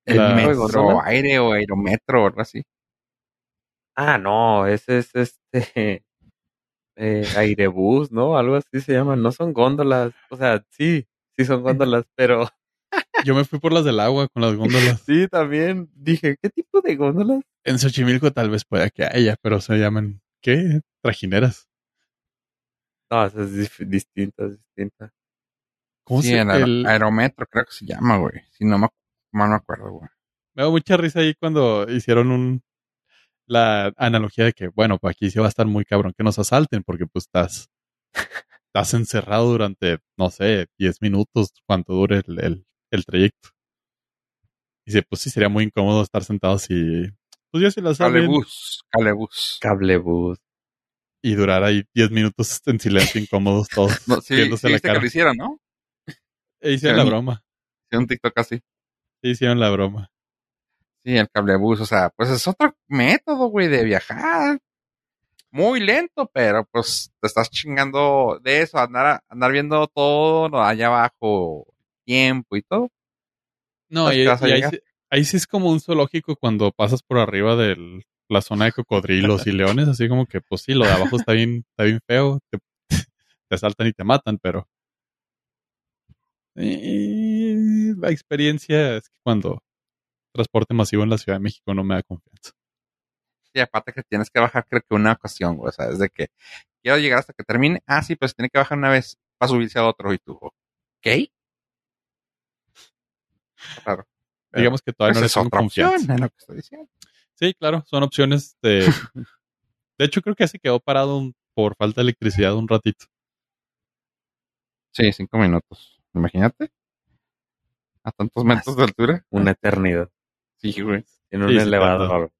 el la- metro aire o aerometro o algo así. Ah, no, ese es este eh, airebús, ¿no? Algo así se llama. No son góndolas. O sea, sí, sí son góndolas, pero Yo me fui por las del agua con las góndolas. sí, también dije, ¿qué tipo de góndolas? En Xochimilco tal vez pueda que haya, pero se llaman, ¿qué? Trajineras. No, es distinta, es distinta. ¿Cómo sí, se el, aer- el- aerometro creo que se llama, güey. Si no me, mal me acuerdo, güey. Me da mucha risa ahí cuando hicieron un la analogía de que, bueno, pues aquí sí va a estar muy cabrón que nos asalten, porque pues estás, estás encerrado durante, no sé, 10 minutos, cuanto dure el, el, el trayecto. Y dice, pues sí, sería muy incómodo estar sentados y, pues ya se la saben. Calebus, Calebus. Cablebús. Y durar ahí 10 minutos en silencio incómodos todos. No, sí, viéndose sí la viste que cara. lo hicieron, ¿no? E hicieron la broma. Un TikTok así. Sí, hicieron la broma. Sí, el cablebús, o sea, pues es otro método, güey, de viajar. Muy lento, pero pues te estás chingando de eso, andar, andar viendo todo allá abajo, tiempo y todo. No, ¿Sabes y, y ahí, ahí sí es como un zoológico cuando pasas por arriba de la zona de cocodrilos y leones, así como que, pues sí, lo de abajo está bien, está bien feo, te, te saltan y te matan, pero eh, la experiencia es que cuando transporte masivo en la Ciudad de México no me da confianza. Y aparte que tienes que bajar, creo que una ocasión, güey, o sea, es de que quiero llegar hasta que termine. Ah, sí, pues tiene que bajar una vez para subirse a otro y tú, ¿ok? Claro. Digamos que todavía pues no le es tengo otra confianza. opción, es lo que estoy diciendo. Sí, claro, son opciones de... De hecho, creo que se quedó parado un- por falta de electricidad un ratito. Sí, cinco minutos. Imagínate. A tantos metros de altura. Una eternidad. Sí, güey. En un Sí, elevador.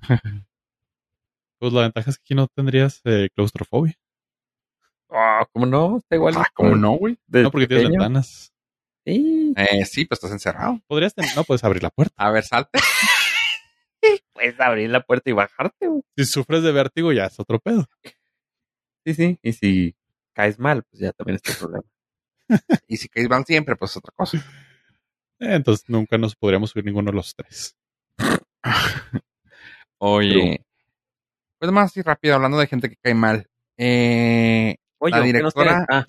Pues la ventaja es que aquí no tendrías eh, claustrofobia. Ah, ¿Cómo no? Está igual. Ah, ¿cómo no, güey? No, porque tienes ventanas. Sí. Eh, sí, pues estás encerrado. Podrías ten- no puedes abrir la puerta. A ver, salte. Puedes abrir la puerta y bajarte. güey. Si sufres de vértigo ya es otro pedo. Sí, sí. Y si caes mal, pues ya también está el problema. Y si caes mal siempre, pues es otra cosa. Eh, entonces nunca nos podríamos subir ninguno de los tres. Oye. Pues más así rápido, hablando de gente que cae mal. Eh, Oye, La ¿qué nos directora-? Ah,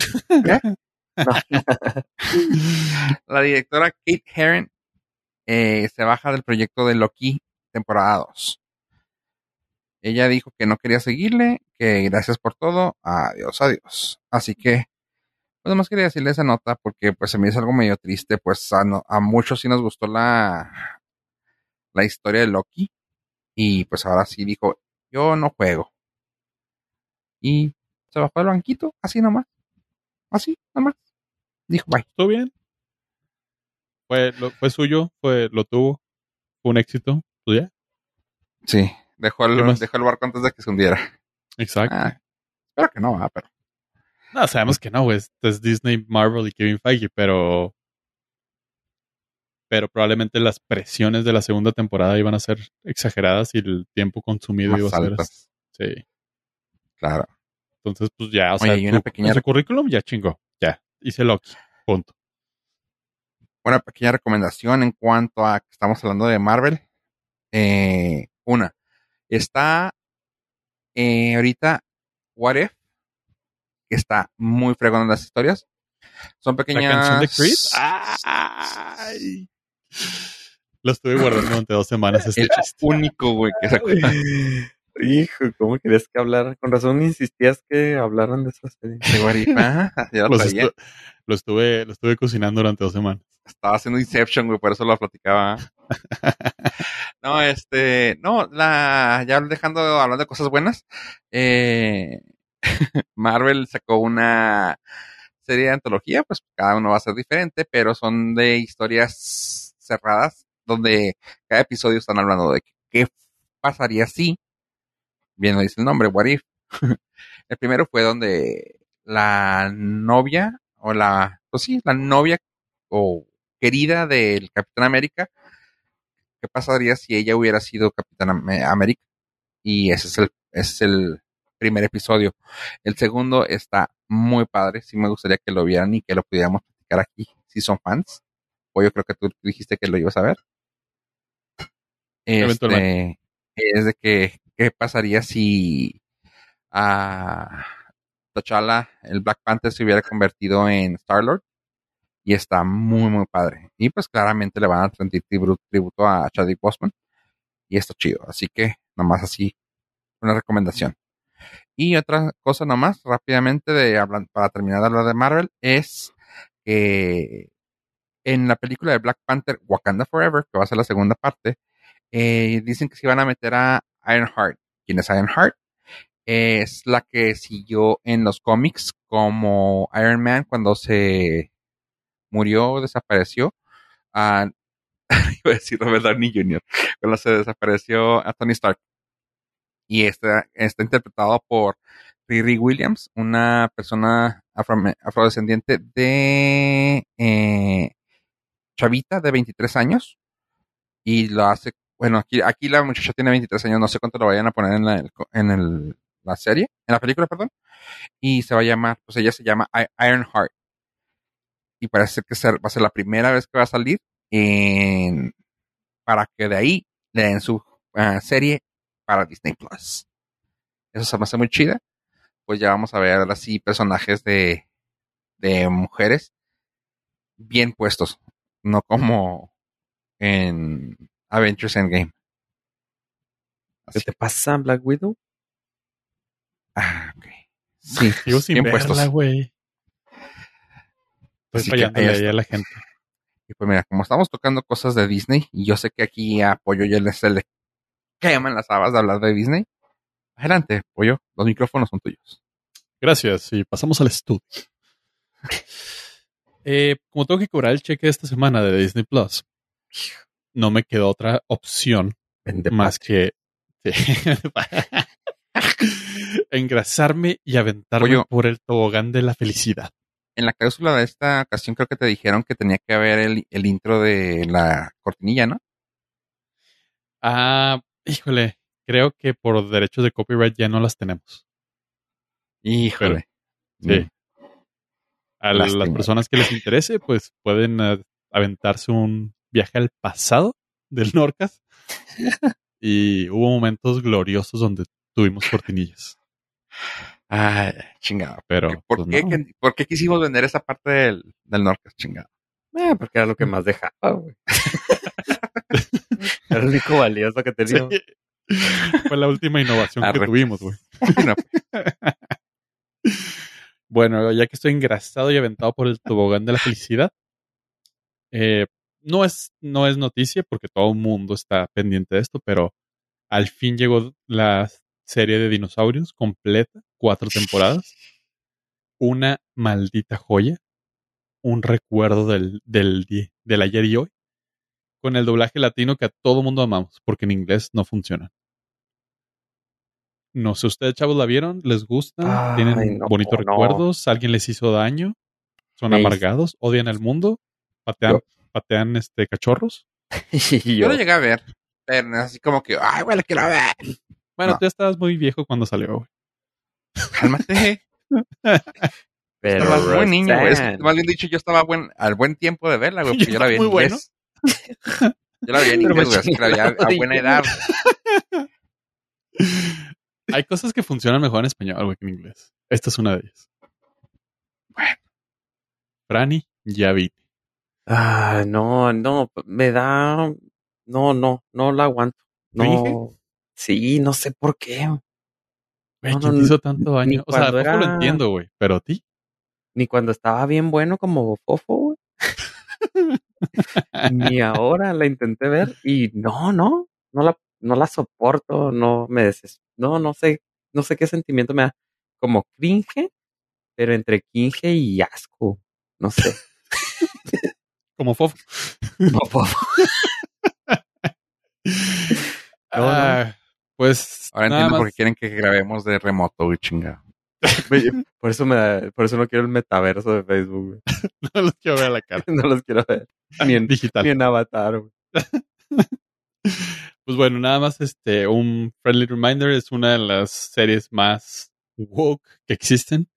la directora Kate Herron eh, se baja del proyecto de Loki temporada 2. Ella dijo que no quería seguirle, que gracias por todo, adiós, adiós. Así que, pues más quería decirle esa nota porque pues se me hizo algo medio triste, pues a, no- a muchos sí nos gustó la, la historia de Loki y pues ahora sí dijo, yo no juego. Y se bajó del banquito, así nomás, así nomás. Dijo, bye. ¿Estuvo bien? Fue, lo- fue suyo, fue, lo tuvo, fue un éxito. Sí, dejó ¿Qué el, dejó el barco antes de que se hundiera. Exacto. Ah, espero que no, ah, pero No, sabemos que no, güey. Es, Disney, Marvel y Kevin Feige, pero. Pero probablemente las presiones de la segunda temporada iban a ser exageradas y el tiempo consumido más iba a ser. altas. Sí. Claro. Entonces, pues ya, o Oye, sea, y una tu- pequeña en su rec- currículum ya chingó. Ya. Hice Loki. Punto. Una pequeña recomendación en cuanto a que estamos hablando de Marvel. Eh, una, está eh, ahorita What If, que está muy fregón en las historias. Son pequeñas. La canción de Creed. ¡Ay! Lo estuve guardando durante dos semanas este El chiste. único, güey, que se Hijo, ¿cómo querías que hablaran? Con razón insistías que hablaran de esa serie. de ah, ya lo traía. estu- lo, estuve, lo estuve cocinando durante dos semanas. Estaba haciendo Inception, güey, por eso lo platicaba. no, este, no, la, ya dejando, hablando de cosas buenas, eh, Marvel sacó una serie de antología, pues cada uno va a ser diferente, pero son de historias cerradas, donde cada episodio están hablando de qué pasaría si, bien lo dice el nombre, What If. el primero fue donde la novia, o la, pues sí, la novia o querida del Capitán América, ¿qué pasaría si ella hubiera sido Capitán Am- América? Y ese es el, ese es el primer episodio. El segundo está muy padre, sí me gustaría que lo vieran y que lo pudiéramos platicar aquí, si son fans. O yo creo que tú dijiste que lo ibas a ver. Este, es de que, ¿qué pasaría si a T'Challa, el Black Panther, se hubiera convertido en Star-Lord? y está muy, muy padre. Y pues claramente le van a rendir tribu- tributo a Chadwick Boseman y está chido. Así que nomás así, una recomendación. Y otra cosa nomás, rápidamente, de para terminar de hablar de Marvel, es que en la película de Black Panther, Wakanda Forever, que va a ser la segunda parte, eh, dicen que se van a meter a Ironheart. ¿Quién es Ironheart? Es la que siguió en los cómics como Iron Man cuando se murió, desapareció. a iba a decir Robert Downey Jr. Cuando se desapareció a Tony Stark. y está, está interpretado por Riri Williams, una persona afro- afrodescendiente de eh, chavita de 23 años y lo hace, bueno, aquí, aquí la muchacha tiene 23 años, no sé cuánto lo vayan a poner en la, en el- la serie, en la película, perdón, y se va a llamar, pues ella se llama Ironheart y parece que va a ser la primera vez que va a salir en, para que de ahí le den su ah, serie para Disney Plus. Eso se me hace muy chida. Pues ya vamos a ver así personajes de, de mujeres bien puestos, no como en Avengers Endgame. ¿Qué te pasa, Black Widow? Ah, ok. Sí, Sigo sin bien verla, güey. Estoy Así que fallándole ahí a la gente. Y pues mira, como estamos tocando cosas de Disney, y yo sé que aquí a Pollo ya se le queman las habas de hablar de Disney. Adelante, Pollo, los micrófonos son tuyos. Gracias. Y pasamos al estudio. Eh, como tengo que cobrar el cheque esta semana de Disney Plus, no me quedó otra opción Vende más que engrasarme y aventarme por el tobogán de la felicidad. En la cápsula de esta ocasión creo que te dijeron que tenía que haber el, el intro de la cortinilla, ¿no? Ah, híjole, creo que por derechos de copyright ya no las tenemos. Híjole. Sí. A las personas que les interese, pues pueden eh, aventarse un viaje al pasado del Norcas. y hubo momentos gloriosos donde tuvimos cortinillas. Ay, chingado. Pero ¿Por, pues, qué, no. que- ¿Por qué quisimos vender esa parte del, del Norcas, chingado? Eh, porque era lo que más dejaba, güey. era lo único valioso que tenía. Sí. Fue la última innovación que Arre. tuvimos, güey. No, Bueno, ya que estoy engrasado y aventado por el tobogán de la felicidad, eh, no, es, no es noticia porque todo el mundo está pendiente de esto, pero al fin llegó la serie de dinosaurios completa, cuatro temporadas, una maldita joya, un recuerdo del, del, del ayer y hoy, con el doblaje latino que a todo mundo amamos, porque en inglés no funciona. No sé, ¿ustedes chavos la vieron? ¿Les gusta? Ay, ¿Tienen no, bonitos no. recuerdos? ¿Alguien les hizo daño? ¿Son Me hizo- amargados? ¿Odian el mundo? ¿Patean, Yo- patean este cachorros? yo yo, lo llegué a ver, pero así como que, ay, güey, la quiero ver. Bueno, No. tú ya estabas muy viejo cuando salió, güey. Cálmate. pero Estabas buen niño, güey. Es que, Roxanne. más bien dicho, yo estaba buen, al buen tiempo de verla, güey, Yo porque yo la vi en muy inglés. Yo la vi en inglés, güey, así que la vi a, a buena edad. Hay cosas que funcionan mejor en español, güey, que en inglés. Esta es una de ellas. Bueno. Franny, ya vi. Ah, no, no, me da, no, no, no la aguanto. No, sí, no sé por qué. Güey, No, ¿quién no, hizo tanto daño? O sea, tampoco lo era- entiendo, güey. Pero a ti. Ni cuando estaba bien bueno como Fofo, güey. Ni ahora la intenté ver y no, no, no la, no la soporto, no me deses, no, no sé, no sé qué sentimiento me da, como cringe, pero entre cringe y asco, no sé. Como fofo. No, Fofo. No, no. Pues. Ahora nada entiendo más. por qué quieren que grabemos de remoto, güey, chingado. Por eso me da- por eso no quiero el metaverso de Facebook, güey. No los quiero ver a la cara. No los quiero ver. Ni en, Digital. ni en avatar, güey. Pues bueno, nada más este, un friendly reminder, es una de las series más woke que existen.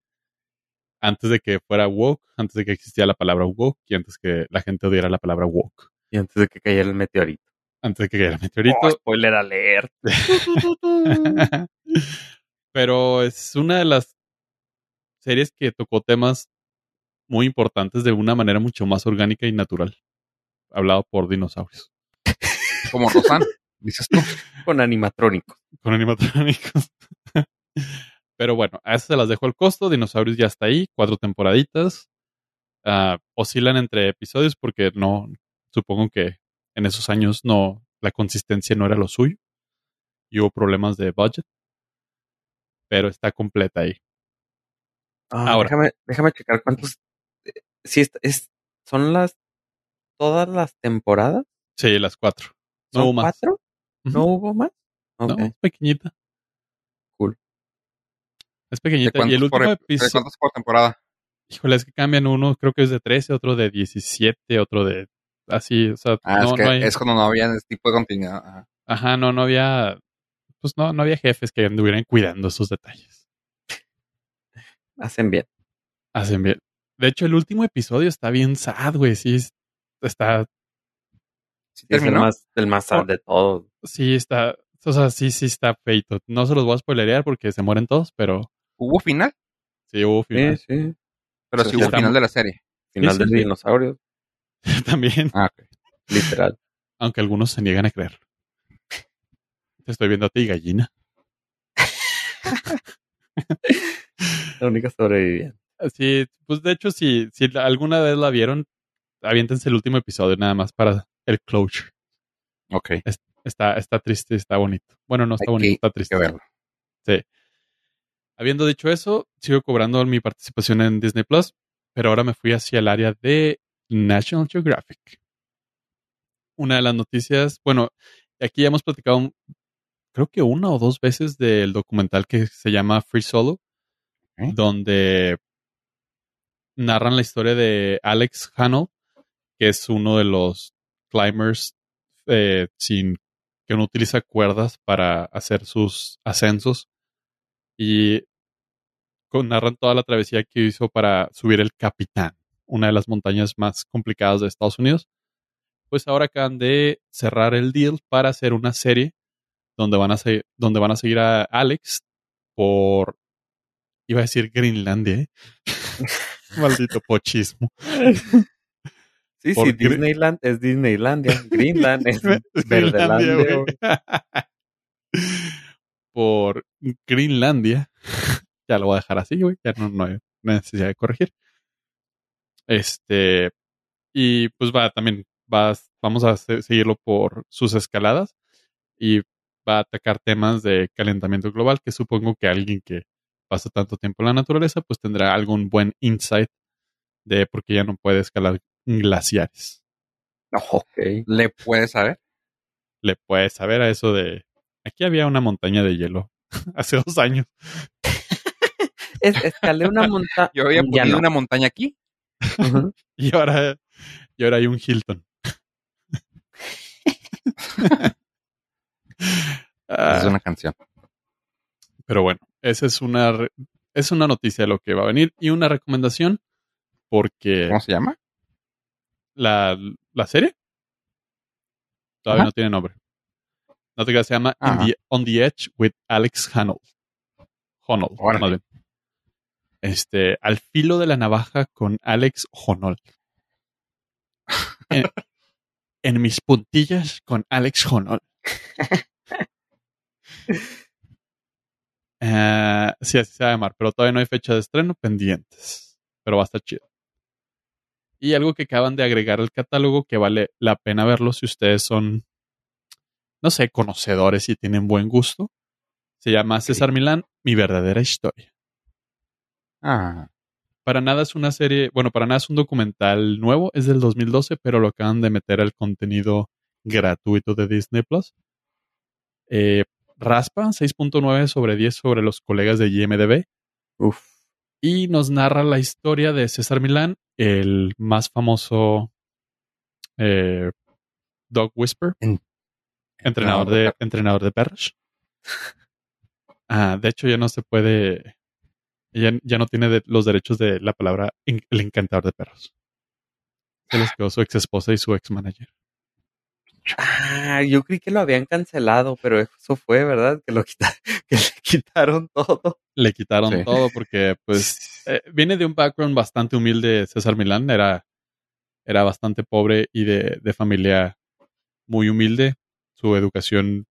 Antes de que fuera woke, antes de que existía la palabra woke y antes que la gente odiara la palabra woke. Y antes de que cayera el meteorito. Antes de que cayera el meteorito. Oh, spoiler alert. Pero es una de las series que tocó temas muy importantes de una manera mucho más orgánica y natural. Hablado por dinosaurios. Como Rosan, dices tú. Con animatrónicos. con animatrónicos. Pero bueno, a eso se las dejo al costo. Dinosaurios ya está ahí, cuatro temporaditas. Ah, oscilan entre episodios porque no, supongo que en esos años no, la consistencia no era lo suyo. Y hubo problemas de budget. Pero está completa ahí. Ah, Ahora. Déjame, déjame checar cuántos. eh, Sí, es, es- son las. Todas las temporadas. Sí, las cuatro. No ¿Son hubo más. cuatro? ¿No Ujú. hubo más? No, Ok. es pequeñita. Es ¿De pequeñita. Y el por, último de episodio, cuántos por temporada? híjole, es que cambian uno, creo que es de 13, otro de 17, otro de así, o sea, Ah, no, es que no hay, es cuando no había ese tipo de continuidad. Ajá. ajá, no, no había, pues no, no había jefes que anduvieran cuidando esos detalles. Hacen bien. Hacen bien. De hecho, el último episodio está bien sad, güey, sí, es- está, ¿Sí Es el terminó? más, el más sad Oh. de todos. sí está, o sea, sí, sí está feito. No se los voy a spoilerear porque se mueren todos, pero ¿Hubo final? sí hubo Sí, final. sí. Pero Sí, sí hubo está final de la serie. Final sí, del sí. dinosaurio, También, Ah, ok. literal. aunque algunos se niegan a creerlo. Te estoy viendo a ti, gallina. La única sobreviviente. Sí, pues de hecho, si, si alguna vez la vieron, aviéntense el último episodio nada más para el closure. Ok. Está, está triste, está bonito. Bueno, no está bonito, está triste. que verlo. Habiendo dicho eso, sigo cobrando mi participación en Disney Plus, pero ahora me fui hacia el área de National Geographic. Una de las noticias, bueno, aquí ya hemos platicado, un- creo que una o dos veces del documental que se llama Free Solo, donde narran la historia de Alex Hanel, que es uno de los climbers eh, sin que no utiliza cuerdas para hacer sus ascensos. Y con- narran toda la travesía que hizo para subir el Capitán, una de las montañas más complicadas de Estados Unidos. Pues ahora acaban de cerrar el deal para hacer una serie donde van a, se- donde van a seguir a Alex por, iba a decir Greenlandia, ¿eh? maldito pochismo. Sí, Por sí, Gre- Disneyland es Disneylandia. Greenland es Verdelandia. Por Greenlandia. ya lo voy a dejar así, güey. Ya no, no hay necesidad de corregir. Este. Y pues va, también vas, vamos a se- seguirlo por sus escaladas. Y va a atacar temas de calentamiento global, que supongo que alguien que pasa tanto tiempo en la naturaleza, pues tendrá algún buen insight de por qué ya no puede escalar glaciares. Ok. ¿Le puedes saber? le puedes saber a eso de aquí había una montaña de hielo hace dos años Es, escalé una montaña. Yo había ponido no. una montaña aquí. Y ahora y ahora hay un Hilton. Ah, Es una canción. Pero bueno, esa es una es una noticia de lo que va a venir y una recomendación porque ¿Cómo se llama? la, la serie todavía Ajá. no tiene nombre. No te creas, se llama the- On the Edge with Alex Honnold. Honnold, más bien. Este, al filo de la navaja con Alex Honnold. En, en mis puntillas con Alex Honnold. Eh, sí, así se va a llamar, pero todavía no hay fecha de estreno pendientes. Pero va a estar chido. Y algo que acaban de agregar al catálogo que vale la pena verlo si ustedes son, no sé, conocedores y tienen buen gusto. Se llama César Milán, Mi verdadera historia. Ah, Para nada es una serie, bueno, para nada es un documental nuevo, es del 2012, pero lo acaban de meter al contenido gratuito de Disney Plus. Eh, raspa 6.9 sobre 10 sobre los colegas de IMDB Uf. y nos narra la historia de César Milán, el más famoso eh, Dog Whisper, En- entrenador, entrenador de de, entrenador de perros. Ah, de hecho, ya no se puede, ya, ya no tiene de- los derechos de la palabra en- el encantador de perros. Se les quedó su ex esposa y su ex manager. Ah, yo creí que lo habían cancelado, pero eso fue, ¿verdad? Que lo quita- que le quitaron todo. Le quitaron Sí. todo porque, pues, eh, viene de un background bastante humilde César Milán. Era, era bastante pobre y de, de familia muy humilde. Su educación,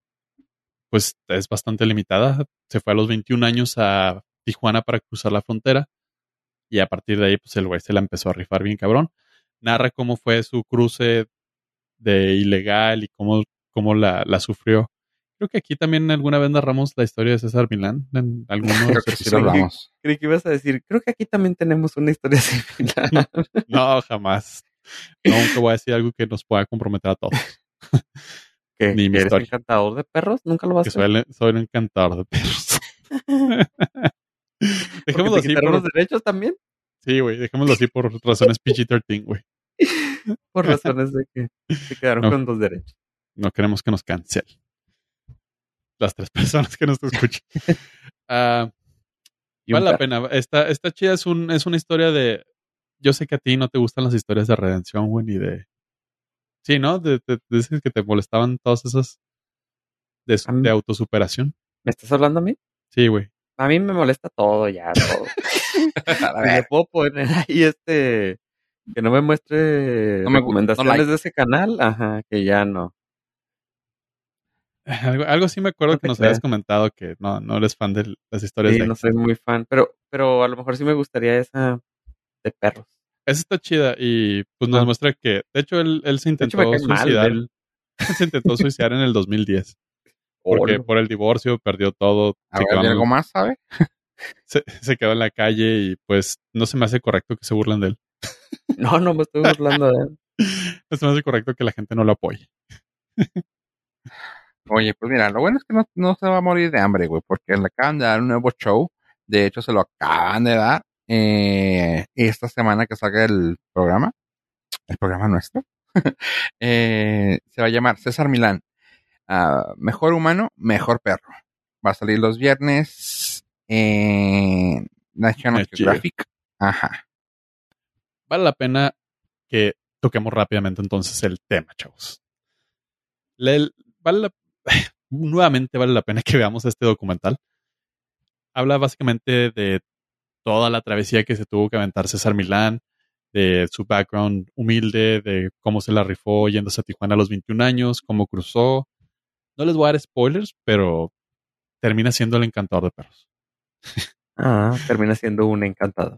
pues, es bastante limitada. Se fue a los 21 años a Tijuana para cruzar la frontera. Y a partir de ahí, pues, el güey se la empezó a rifar bien cabrón. Narra cómo fue su cruce de ilegal y cómo, cómo la, la sufrió. Creo que aquí también alguna vez narramos la historia de César Milán en algunos creo que sí hablamos. Creí que ibas a decir, creo que aquí también tenemos una historia similar. No, jamás. Nunca voy a decir algo que nos pueda comprometer a todos. ¿Qué? Ni mi ¿Eres historia. encantador de perros? Nunca lo vas Que a hacer. soy, el- soy un encantador de perros. Dejémoslo así por, los derechos también. sí, güey, dejémoslo así por razones PG-13, güey. Por razones de que se quedaron No. con los derechos. No queremos que nos cancelen. Las tres personas que nos escuchen. Y un vale la pena. Esta, esta chida es, un, es una historia de. Yo sé que a ti no te gustan las historias de redención, güey, ni de. Sí, ¿no? De, de- dices que te molestaban todas esas. De, de autosuperación. ¿Me estás hablando a mí? Sí, güey. A mí me molesta todo ya, todo. A ver, puedo poner ahí este que no me muestre No me recomendaciones no like. de ese canal, ajá, que ya no. Algo, algo sí me acuerdo No que nos habías comentado que no, no eres fan de las historias Sí, de no soy muy fan, pero pero a lo mejor sí me gustaría esa de perros. Esa está chida y pues nos Ah. muestra que, de hecho, él, él se hecho, intentó mal suicidar. él. se intentó suicidar en el 2010 porque Olo. por el divorcio perdió todo. a Se ver, quedó, ¿hay en, algo más, sabe? se, se quedó en la calle y pues no se me hace correcto que se burlen de él. No, no me estoy burlando de él. No se me hace correcto que la gente no lo apoye. Oye, pues mira, lo bueno es que no, no se va a morir de hambre, güey, porque le acaban de dar un nuevo show. De hecho, se lo acaban de dar eh, esta semana que salga el programa, el programa nuestro. eh, se va a llamar César Milán. Ah, mejor humano, mejor perro. Va a salir los viernes en National. Geographic. Ajá. Vale la pena que toquemos rápidamente entonces el tema, chavos. Le- vale la- nuevamente vale la pena que veamos este documental. Habla básicamente de toda la travesía que se tuvo que aventar César Milán, de su background humilde, de cómo se la rifó yéndose a Tijuana a los 21 años, cómo cruzó. No les voy a dar spoilers, pero termina siendo el encantador de perros. Ah, termina siendo un encantador.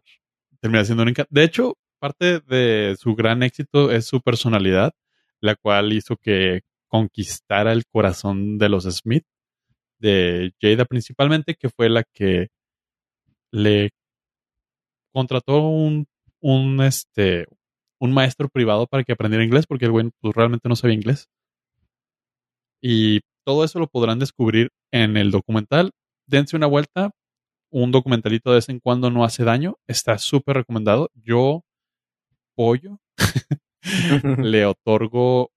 termina siendo un enca- De hecho, parte de su gran éxito es su personalidad, la cual hizo que conquistara el corazón de los Smith, de Jada principalmente, que fue la que le contrató un, un, este, un maestro privado para que aprendiera inglés, porque el güey pues, realmente no sabía inglés. Y todo eso lo podrán descubrir en el documental. Dense una vuelta. Un documentalito de vez en cuando no hace daño. Está súper recomendado. Yo, pollo, le otorgo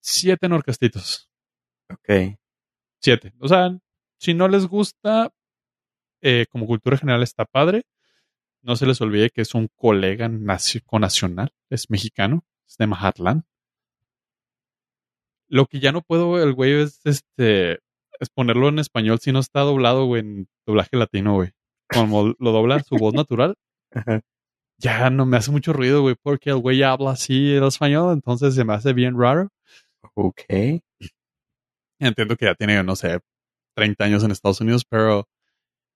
siete norcastitos. ok. Siete. O sea, si no les gusta, eh, como cultura general está padre. No se les olvide que es un colega nacio- nacional, es mexicano, es de Mazatlán. Lo que ya no puedo, el güey, es este es ponerlo en español si no está doblado, güey, en doblaje latino, güey. Como lo dobla su voz natural, Ajá. ya no me hace mucho ruido, güey, porque el güey habla así el español, entonces se me hace bien raro. Ok. Entiendo que ya tiene, no sé, 30 años en Estados Unidos, pero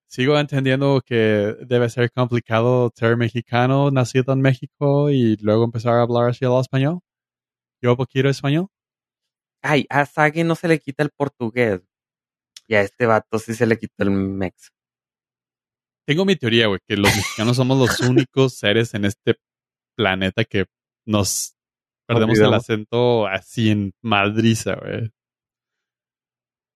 sigo entendiendo que debe ser complicado ser mexicano, nacido en México y luego empezar a hablar así el español. Yo poquito español. Ay, a Sagi no se le quita el portugués. Y a este vato sí se le quitó el mex. Tengo mi teoría, güey, que los mexicanos somos los únicos seres en este planeta que nos perdemos el acento así en madriza, güey.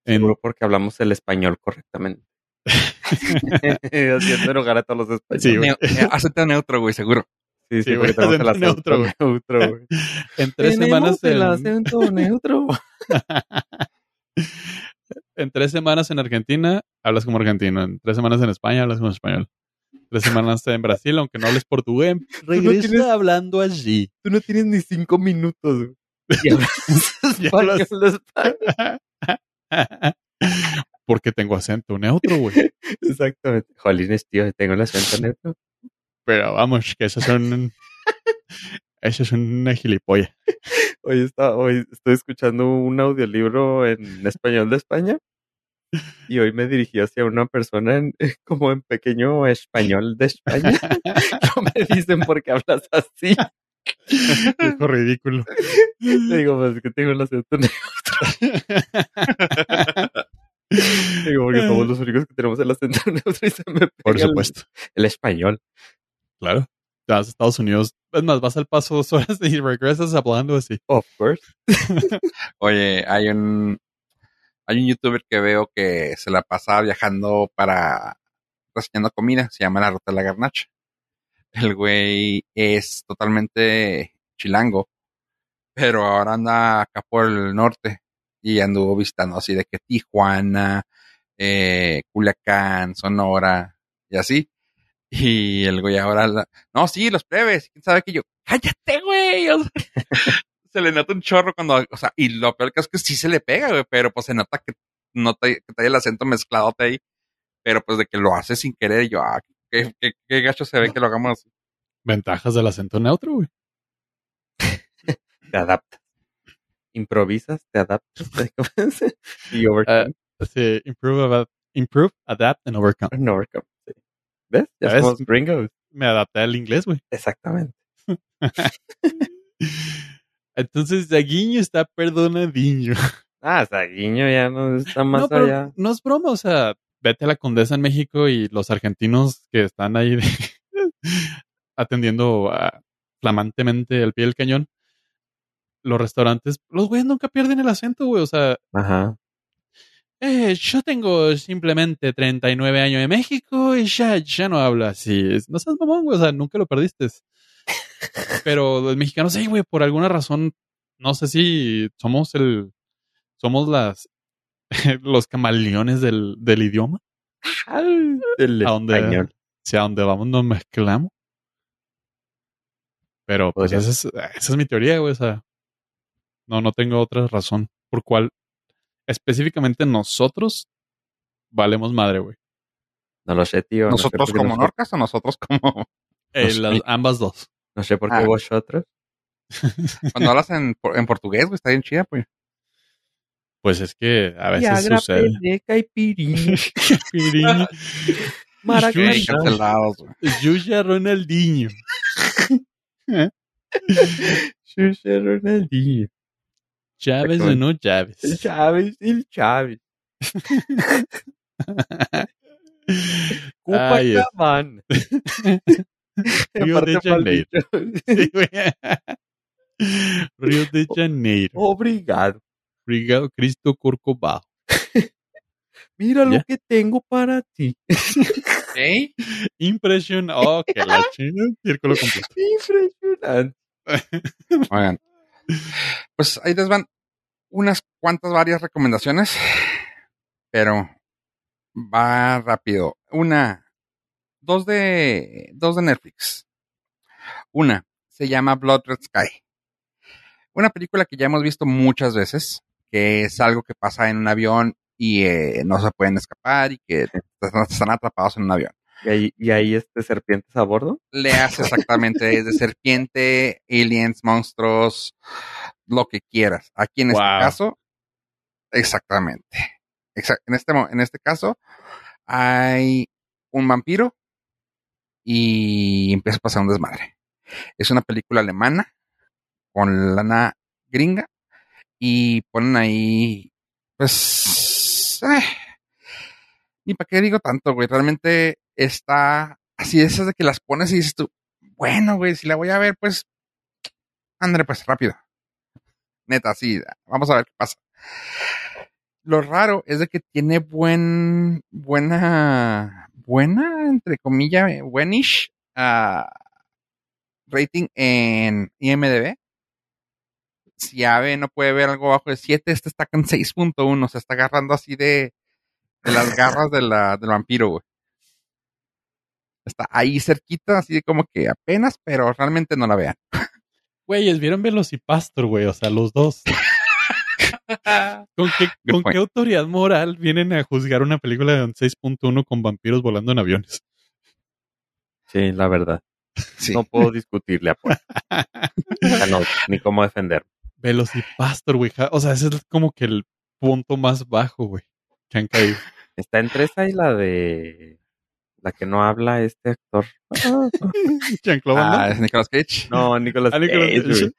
En- Seguro porque hablamos el español correctamente. Haciendo enojar a todos los españoles. Sí, acento neutro, güey, seguro. Sí, sí, Sí, porque güey, tenemos el acento neutro, neutro, güey. en tres semanas el en- acento neutro. en tres semanas en Argentina hablas como argentino. En tres semanas en España hablas como español. Tres semanas en Brasil, aunque no hables portugués, regresa tienes- hablando allí. Tú no tienes ni cinco minutos. güey. Y hablas. Porque tengo acento neutro, güey. Exactamente. Jolines, tío, tengo el acento neutro. Pero vamos, que eso es un... Eso es una gilipollas. Hoy, está, hoy estoy escuchando un audiolibro en español de España y hoy me dirigí hacia una persona en, como en pequeño español de España. No me dicen por qué hablas así. Dijo ridículo. Le digo, pues es que tengo el acento neutro. Digo, porque somos los únicos que tenemos el acento neutro y se me pega Por el- supuesto. El, español. Claro. Te vas a Estados Unidos. Es más, vas al paso dos horas y regresas hablando así. Of course. Oye, hay un hay un youtuber que veo que se la pasa viajando para reseñando comida, se llama La Ruta de la Garnacha. El güey es totalmente chilango, pero ahora anda acá por el norte y anduvo visitando así de que Tijuana, eh, Culiacán, Sonora y así. Y el güey ahora, la- no, sí, los plebes, quién sabe que yo, cállate, güey. O sea, se le nota un chorro cuando, o sea, y lo peor que es que sí se le pega, güey, pero pues se nota que no te, que trae el acento mezclado ahí, pero pues de que lo hace sin querer, y yo, ah, qué, qué, qué gacho se ve que lo hagamos así. Ventajas del acento neutro, güey. Te adaptas. Improvisas, te adaptas. y overcome. Sí, improve, adapt, improve, adapt and overcome. and overcome. ¿Ves? Ya ¿Ves? somos gringos. Me adapté al inglés, güey. Exactamente. Entonces, Daguiño está perdonadiño. Ah, Saguiño ya no está más no, pero allá. no es broma, o sea, vete a la Condesa en México y los argentinos que están ahí de- atendiendo a- flamantemente al pie del cañón, los restaurantes, los güeyes nunca pierden el acento, güey, o sea, Ajá. Eh, yo tengo simplemente 39 años de México y ya, ya no hablo así. No seas mamón, güey, o sea, nunca lo perdiste. Pero los mexicanos, sí, güey, por alguna razón, no sé si somos el, somos las, los camaleones del, del idioma. Del ¿A dónde? español. Si a donde vamos nos mezclamos. Pero pues esa es, esa es mi teoría, güey. O sea, no, no tengo otra razón por cual específicamente nosotros valemos madre, güey. No lo sé, tío. no sé ¿Nosotros como nos- Norcas o nosotros como... Eh, No sé. las- ambas dos. No sé por qué Ah. vosotros. Cuando hablas en, en portugués, güey, está bien chida, pues. Pues es que a veces sucede. caipirinha, güey. Yuya Ronaldinho. Xuxa Ronaldinho. Chávez o no Chávez. El Chávez, el Chávez. Copacabana. Río de Janeiro. Sí. Río de Janeiro. Obrigado. Obrigado, Cristo Corcovado. Mira lo ¿Ya? que tengo para ti. ¿Eh? Impresión. Oh, que la chingada. Círculo completo. Impresionante. Oigan. Pues ahí les van unas cuantas varias recomendaciones, pero va rápido. Una, dos de, dos de Netflix. Una se llama Blood Red Sky. Una película que ya hemos visto muchas veces, que es algo que pasa en un avión y eh, no se pueden escapar y que están están atrapados en un avión. ¿Y ahí, y ahí este serpientes a bordo? le hace exactamente es de serpiente, aliens, monstruos, lo que quieras. Aquí en este caso, exactamente. Exa- en, este, en este caso, hay un vampiro y empieza a pasar un desmadre. Es una película alemana con lana gringa y ponen ahí, pues, eh, ni para qué digo tanto, güey. Realmente está así esas de que las pones y dices tú, bueno, güey, si la voy a ver, pues, ándale, pues, rápido. Neta, sí, vamos a ver qué pasa. Lo raro es de que tiene buen, buena, buena, entre comillas, buenish ah, rating en IMDB. Si Ave no puede ver algo bajo de 7, este está con 6.1, se está agarrando así de, de las garras de la, del vampiro, güey. Está ahí cerquita, así como que apenas, pero realmente no la vean. Güeyes, ¿vieron Velocipastor, güey? O sea, los dos. ¿Con, qué, con qué autoridad moral vienen a juzgar una película de un 6.1 con vampiros volando en aviones? Sí, la verdad. Sí. No puedo discutirle a. O sea, no, ni cómo defender. Velocipastor, güey. O sea, ese es como que el punto más bajo, güey. Que han caído. Está entre esa y la de la que no habla este actor. Jean-Claude. Ah, es Nicolas Cage. No, Nicolas Ah, Nicolas Cage.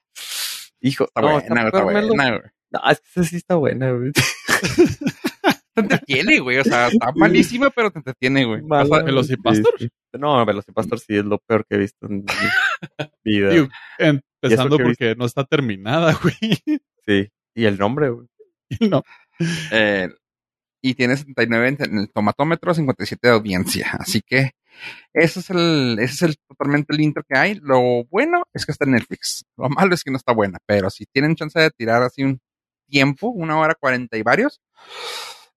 Hijo, Está no, buena, está buena, güey. No, es que esa sí está buena, güey. Te entretiene, güey. O sea, está malísima, pero te entretiene, güey. Mala, O sea, ¿Velocipastor? sí, sí. No, Velocipastor sí es lo peor que he visto en mi vida. Empezando que porque no está terminada, güey. Sí. Y el nombre, güey. No. eh, y tiene 79 en el tomatómetro, 57 de audiencia. Así que ese es el, ese es el totalmente el intro que hay. Lo bueno es que está en Netflix. Lo malo es que no está buena, pero si tienen chance de tirar así un tiempo, una hora cuarenta y varios,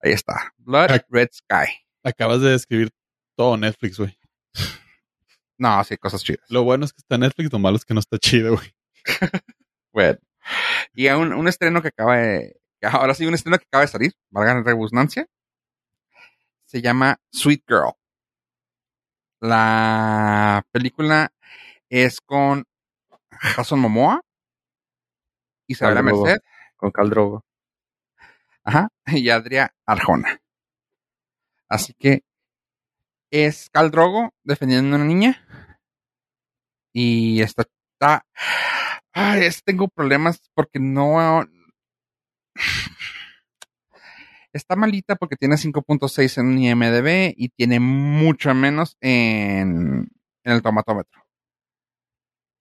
ahí está. Blood Ac- Red Sky. Acabas de describir todo Netflix, güey. No, sí, cosas chidas. Lo bueno es que está en Netflix, lo malo es que no está chido, güey. Bueno. Y a un, un estreno que acaba de. Ahora sí, un estreno que acaba de salir, valga la redundancia. Se llama Sweet Girl. La película es con Jason Momoa, Isabela. Merced, Con Caldrogo. ajá, y Adria Arjona. Así que es Cal Drogo defendiendo a una niña. Y está. está ay, es- tengo problemas porque no. Está malita porque tiene 5.6 en IMDB y tiene mucho menos en, en el tomatómetro.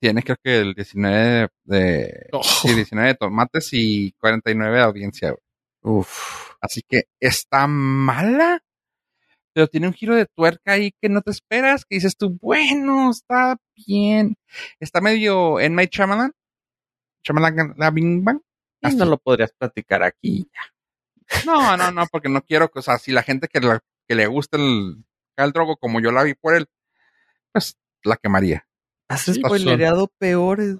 Tiene creo que el 19 de, Oh, sí, 19 de tomates y 49 de audiencia. Uf. Así que está mala, pero tiene un giro de tuerca ahí que no te esperas, que dices tú, bueno, está bien. Está medio en My Shyamalan. Shyamalan la Bing Bang. Así. no lo podrías platicar aquí. No, no, no, porque no quiero que, o sea, si la gente que, la- que le gusta el Cal Drogo como yo la vi por él, pues la quemaría. Has spoilereado peores.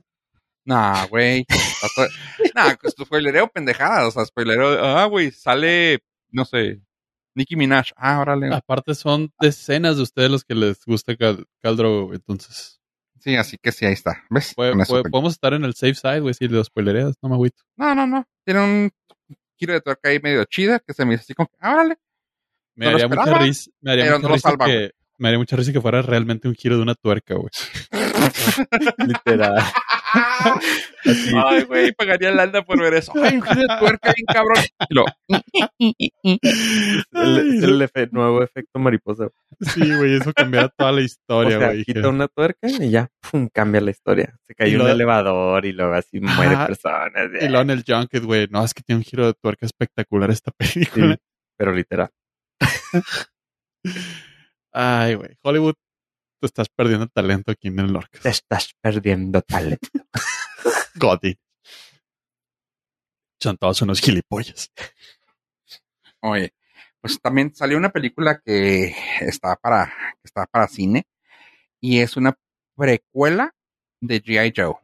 Nah, güey. Nah, pues tu spoilereo pendejada, o sea, spoilereo, ah, güey, sale, no sé, Nicki Minaj. Ah, órale. Aparte son decenas de ustedes los que les gusta Cal, Drogo, güey. Entonces, Sí, así que sí, ahí está. ¿Ves? puede- puede- podemos estar en el safe side, güey, si los spoilereas, no me agüito. No, no, no. Tiene un giro de tuerca ahí medio chida que se me hizo así como que, ah, órale. Me No haría mucha risa, me haría mucha no risa salva, que me haría mucha risa que fuera realmente un giro de una tuerca, güey. Literal. Ay, güey, pagaría el alda por ver eso. Ay, un giro de tuerca bien cabrón. Y lo, El, el efe- nuevo efecto mariposa. Sí, güey, eso cambiaría toda la O historia, sea, güey. quita una tuerca y ya, pum, cambia la historia. Se cayó lo- un elevador y luego así muere personas. Y luego en el Junket, güey, no, es que tiene un giro de tuerca espectacular esta película. Sí, pero literal. Ay, güey, Hollywood, tú estás perdiendo talento aquí en el Te Norcas. estás perdiendo talento. Gotti. Son todos unos gilipollas. Oye, pues también salió una película que está para, que está para cine y es una precuela de G.I. Joe.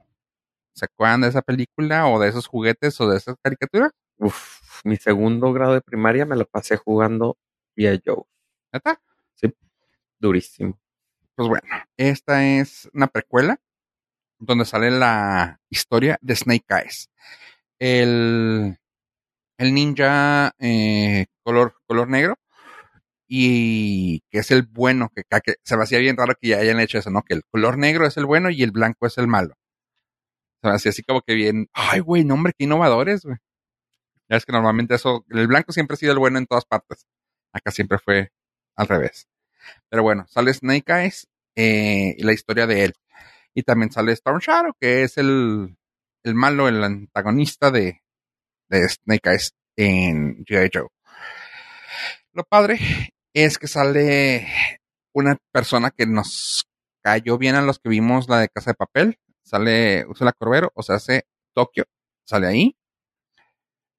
¿Se acuerdan de esa película o de esos juguetes o de esas caricaturas? Uf, mi segundo grado de primaria me lo pasé jugando G.I. Joe. ¿Neta? Durísimo. Pues bueno, esta es una precuela donde sale la historia de Snake Eyes. El, el ninja eh, color, color negro y que es el bueno, que, se me hacía bien raro que ya hayan hecho eso, ¿no? Que el color negro es el bueno y el blanco es el malo. Se me hacía así como que bien, ay, güey, no, hombre, qué innovadores, güey. Ya es que normalmente eso, el blanco siempre ha sido el bueno en todas partes. Acá siempre fue al revés. Pero bueno, sale Snake Eyes eh, y la historia de él. Y también sale Storm Shadow, que es el, el malo, el antagonista de, de Snake Eyes en G.I. Joe. Lo padre es que sale una persona que nos cayó bien a los que vimos la de Casa de Papel. Sale Ursula Corbero, o sea, hace Tokio, sale ahí.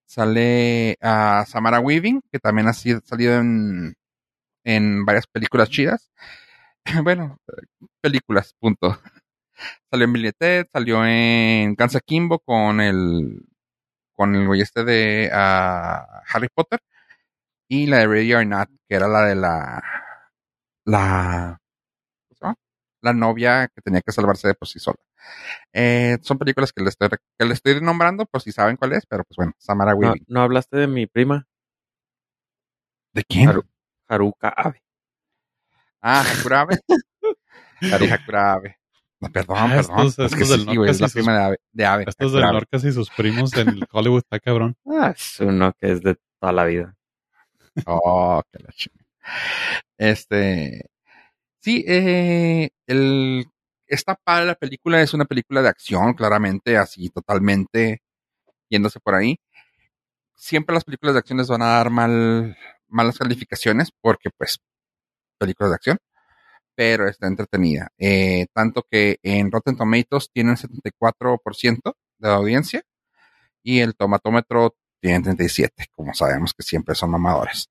Sale a Samara Weaving, que también ha sido- salido en, en varias películas chidas. bueno, películas, punto. Salió en Billy Ted, salió en Kansa Kimbo con el con el güey este de ah, Harry Potter y la de Ready or Not, que era la de la la la novia que tenía que salvarse de por sí sola. Eh, son películas que le estoy que le estoy nombrando por si saben cuál es, pero pues bueno, Samara No, Weaving. no hablaste de mi prima, ¿De quién? Haruka Abe. Ah, Hakurabe. Sí, Hakurabe. No, perdón, Ah, perdón. estos- es que estos sí, del güey, es la sus- prima de Ave. De Ave Estos de Hakurabe. Norcas y sus primos en Hollywood está cabrón. Ah, es uno que es de toda la vida. Oh, que la chingada. Este. Sí, eh, el, esta padre la película es una película de acción, claramente, así totalmente yéndose por ahí. Siempre las películas de acción les van a dar mal, malas calificaciones porque, pues, películas de acción, pero está entretenida. Eh, tanto que en Rotten Tomatoes tiene un 74% de audiencia y el tomatómetro tiene 37, como sabemos que siempre son mamadores.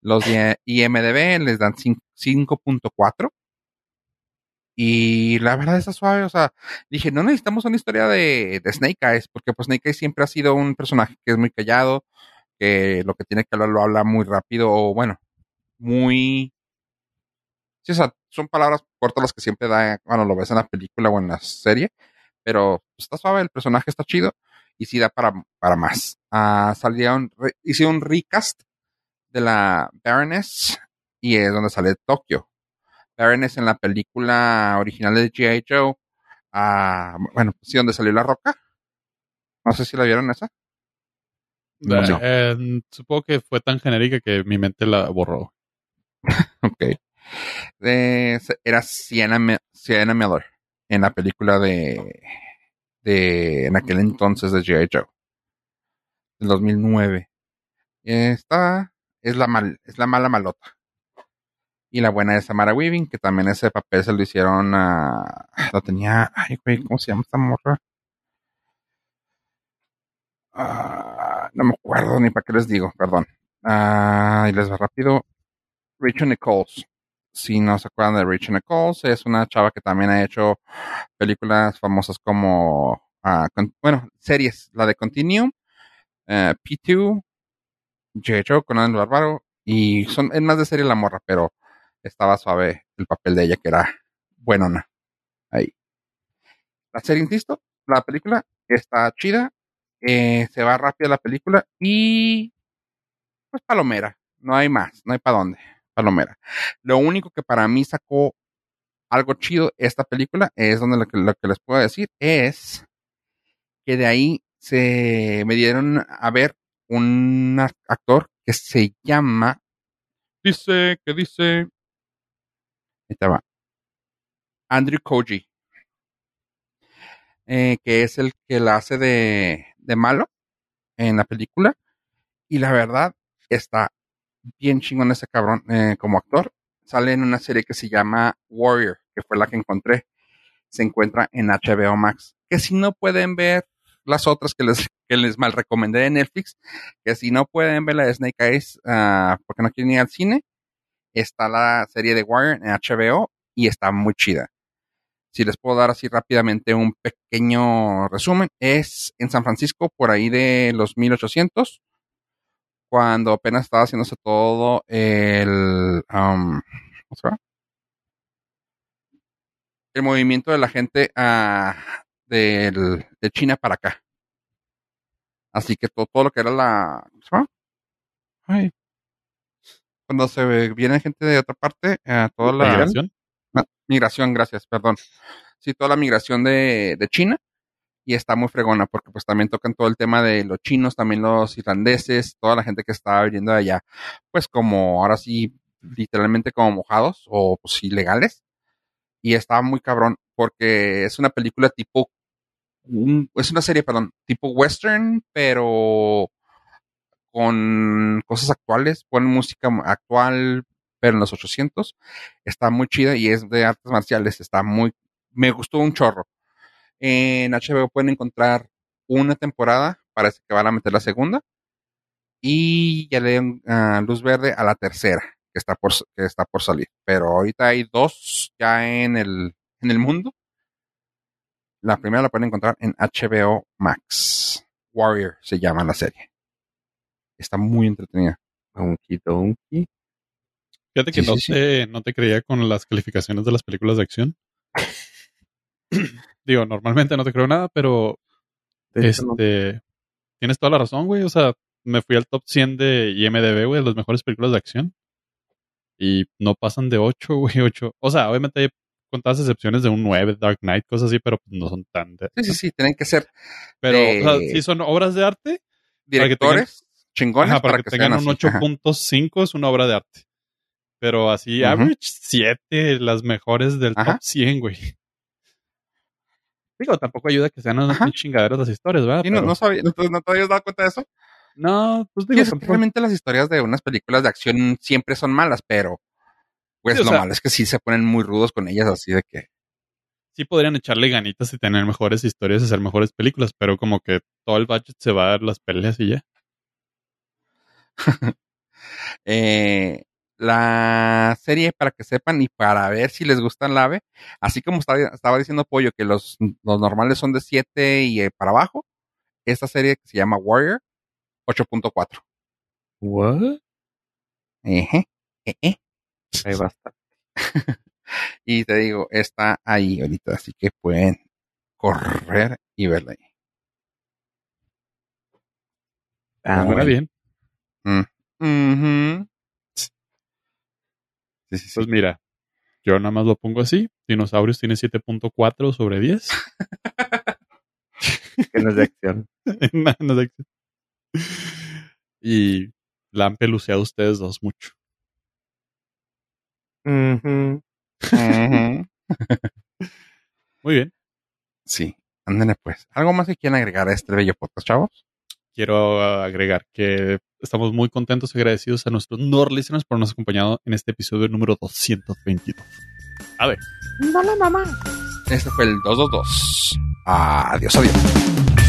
Los de IMDB les dan 5.4 y la verdad está suave, o sea, dije, no necesitamos una historia de, de, Snake Eyes, porque pues Snake Eyes siempre ha sido un personaje que es muy callado, que lo que tiene que hablar lo habla muy rápido, o bueno, muy... Sí, o sea, son palabras cortas las que siempre da, bueno, lo ves en la película o en la serie, pero está suave, el personaje está chido y sí da para, para más. Uh, salieron, hice un recast de la Baroness y es donde sale Tokio. Baroness en la película original de G.I. Joe. Uh, bueno, sí, donde salió la roca. No sé si la vieron esa. No. Eh, supongo que fue tan genérica que mi mente la borró. ok. De, era Sienna, Sienna Miller en la película de, de en aquel entonces de G.I. Joe. Del 2009. Esta es la, mal, es la mala malota. Y la buena es Samara Weaving, que también ese papel se lo hicieron a. Lo tenía. Ay, güey, ¿cómo se llama esta morra? Uh, no me acuerdo ni para qué les digo, perdón. Uh, y les va rápido. Rachel Nichols. Si no se acuerdan de Rachel Nichols, es una chava que también ha hecho películas famosas como. Con, bueno, series. La de Continuum, P2, J. con el Bárbaro. Y son, es más de serie la morra, pero estaba suave el papel de ella, que era buenona. Ahí. La serie, insisto, la película está chida, eh, se va rápida la película y pues palomera, no hay más, no hay para dónde, palomera. Lo único que para mí sacó algo chido esta película es donde lo que, les puedo decir es que de ahí se me dieron a ver un actor que se llama dice que dice estaba Andrew Koji, eh, que es el que la hace de, de, malo en la película. Y la verdad, está bien chingón ese cabrón eh, como actor. Sale en una serie que se llama Warrior, que fue la que encontré. Se encuentra en HBO Max. Que si no pueden ver las otras que les, que les mal recomendé de Netflix, que si no pueden ver la de Snake Eyes uh, porque no quieren ir al cine, está la serie de Wire en HBO y está muy chida. Si les puedo dar así rápidamente un pequeño resumen, es en San Francisco por ahí de los 1800, cuando apenas estaba haciéndose todo el... Um, el movimiento de la gente uh, del, de China para acá. Así que todo, todo lo que era la... Ay, cuando se viene gente de otra parte, eh, toda la migración. Migración, gracias, perdón. Sí, toda la migración de, de, China y está muy fregona porque pues también tocan todo el tema de los chinos, también los irlandeses, toda la gente que está viniendo de allá, pues como ahora sí, literalmente como mojados o pues ilegales. Y está muy cabrón porque es una película tipo, un, es una serie, perdón, tipo western, pero con cosas actuales, ponen música actual, pero en los 800. Está muy chida y es de artes marciales. Está muy, me gustó un chorro. En HBO pueden encontrar una temporada, parece que van a meter la segunda. Y ya le dan uh, luz verde a la tercera, que está por, que está por salir. Pero ahorita hay dos ya en el, en el mundo. La primera la pueden encontrar en HBO Max. Warrior se llama la serie está muy entretenida. Donkey Donkey. Fíjate que Sí, no, sí, sí. Te, no te creía con las calificaciones de las películas de acción. Digo, normalmente no te creo nada, pero De hecho, no. este tienes toda la razón, güey. O sea, me fui al top 100 de IMDB, güey, de las mejores películas de acción. Y no pasan de 8, güey, 8. O sea, obviamente hay contadas excepciones de un 9, Dark Knight, cosas así, pero no son tan... De, Sí, sí, sí, tienen que ser Pero, de- o sea, sí son obras de arte, directores chingones Ajá, para, que, sean tengan un así. Ajá. 8.5 es una obra de arte. Pero así, Ujú. average 7, las mejores del Ajá. top 100, güey. Digo, tampoco ayuda que sean unas chingaderas las historias, ¿verdad? No, Pero- no sabía, no, no te habías dado cuenta de eso. No, pues Sí, digo, es que tampoco- realmente las historias de unas películas de acción siempre son malas, pero pues Sí, lo sea- malo es que sí se ponen muy rudos con ellas, así de que sí podrían echarle ganitas y tener mejores historias y hacer mejores películas, pero como que todo el budget se va a dar las peleas y ya. eh, la serie, para que sepan y para ver si les gusta el ave, así como estaba, estaba diciendo Pollo que los, los normales son de 7 y eh, para abajo, esta serie que se llama Warrior, 8.4. ¿What? Ejé, eh, eh. Ahí va a estar. Y te digo, está ahí ahorita, así que pueden correr y verla ahí. Ah, bueno. bien. Ujú. Sí, sí, sí. Pues mira, yo nada más lo pongo así. Dinosaurios tiene 7.4 sobre 10. que no es de acción. No, no sé qué. y la han peluceado ustedes dos mucho. Muy bien. Sí, ándale pues. ¿Algo más que quieran agregar a este bello podcast, chavos? Quiero agregar que estamos muy contentos y agradecidos a nuestros Nord listeners por habernos acompañado en este episodio número 222. A ver. Este fue el 222. Adiós, adiós.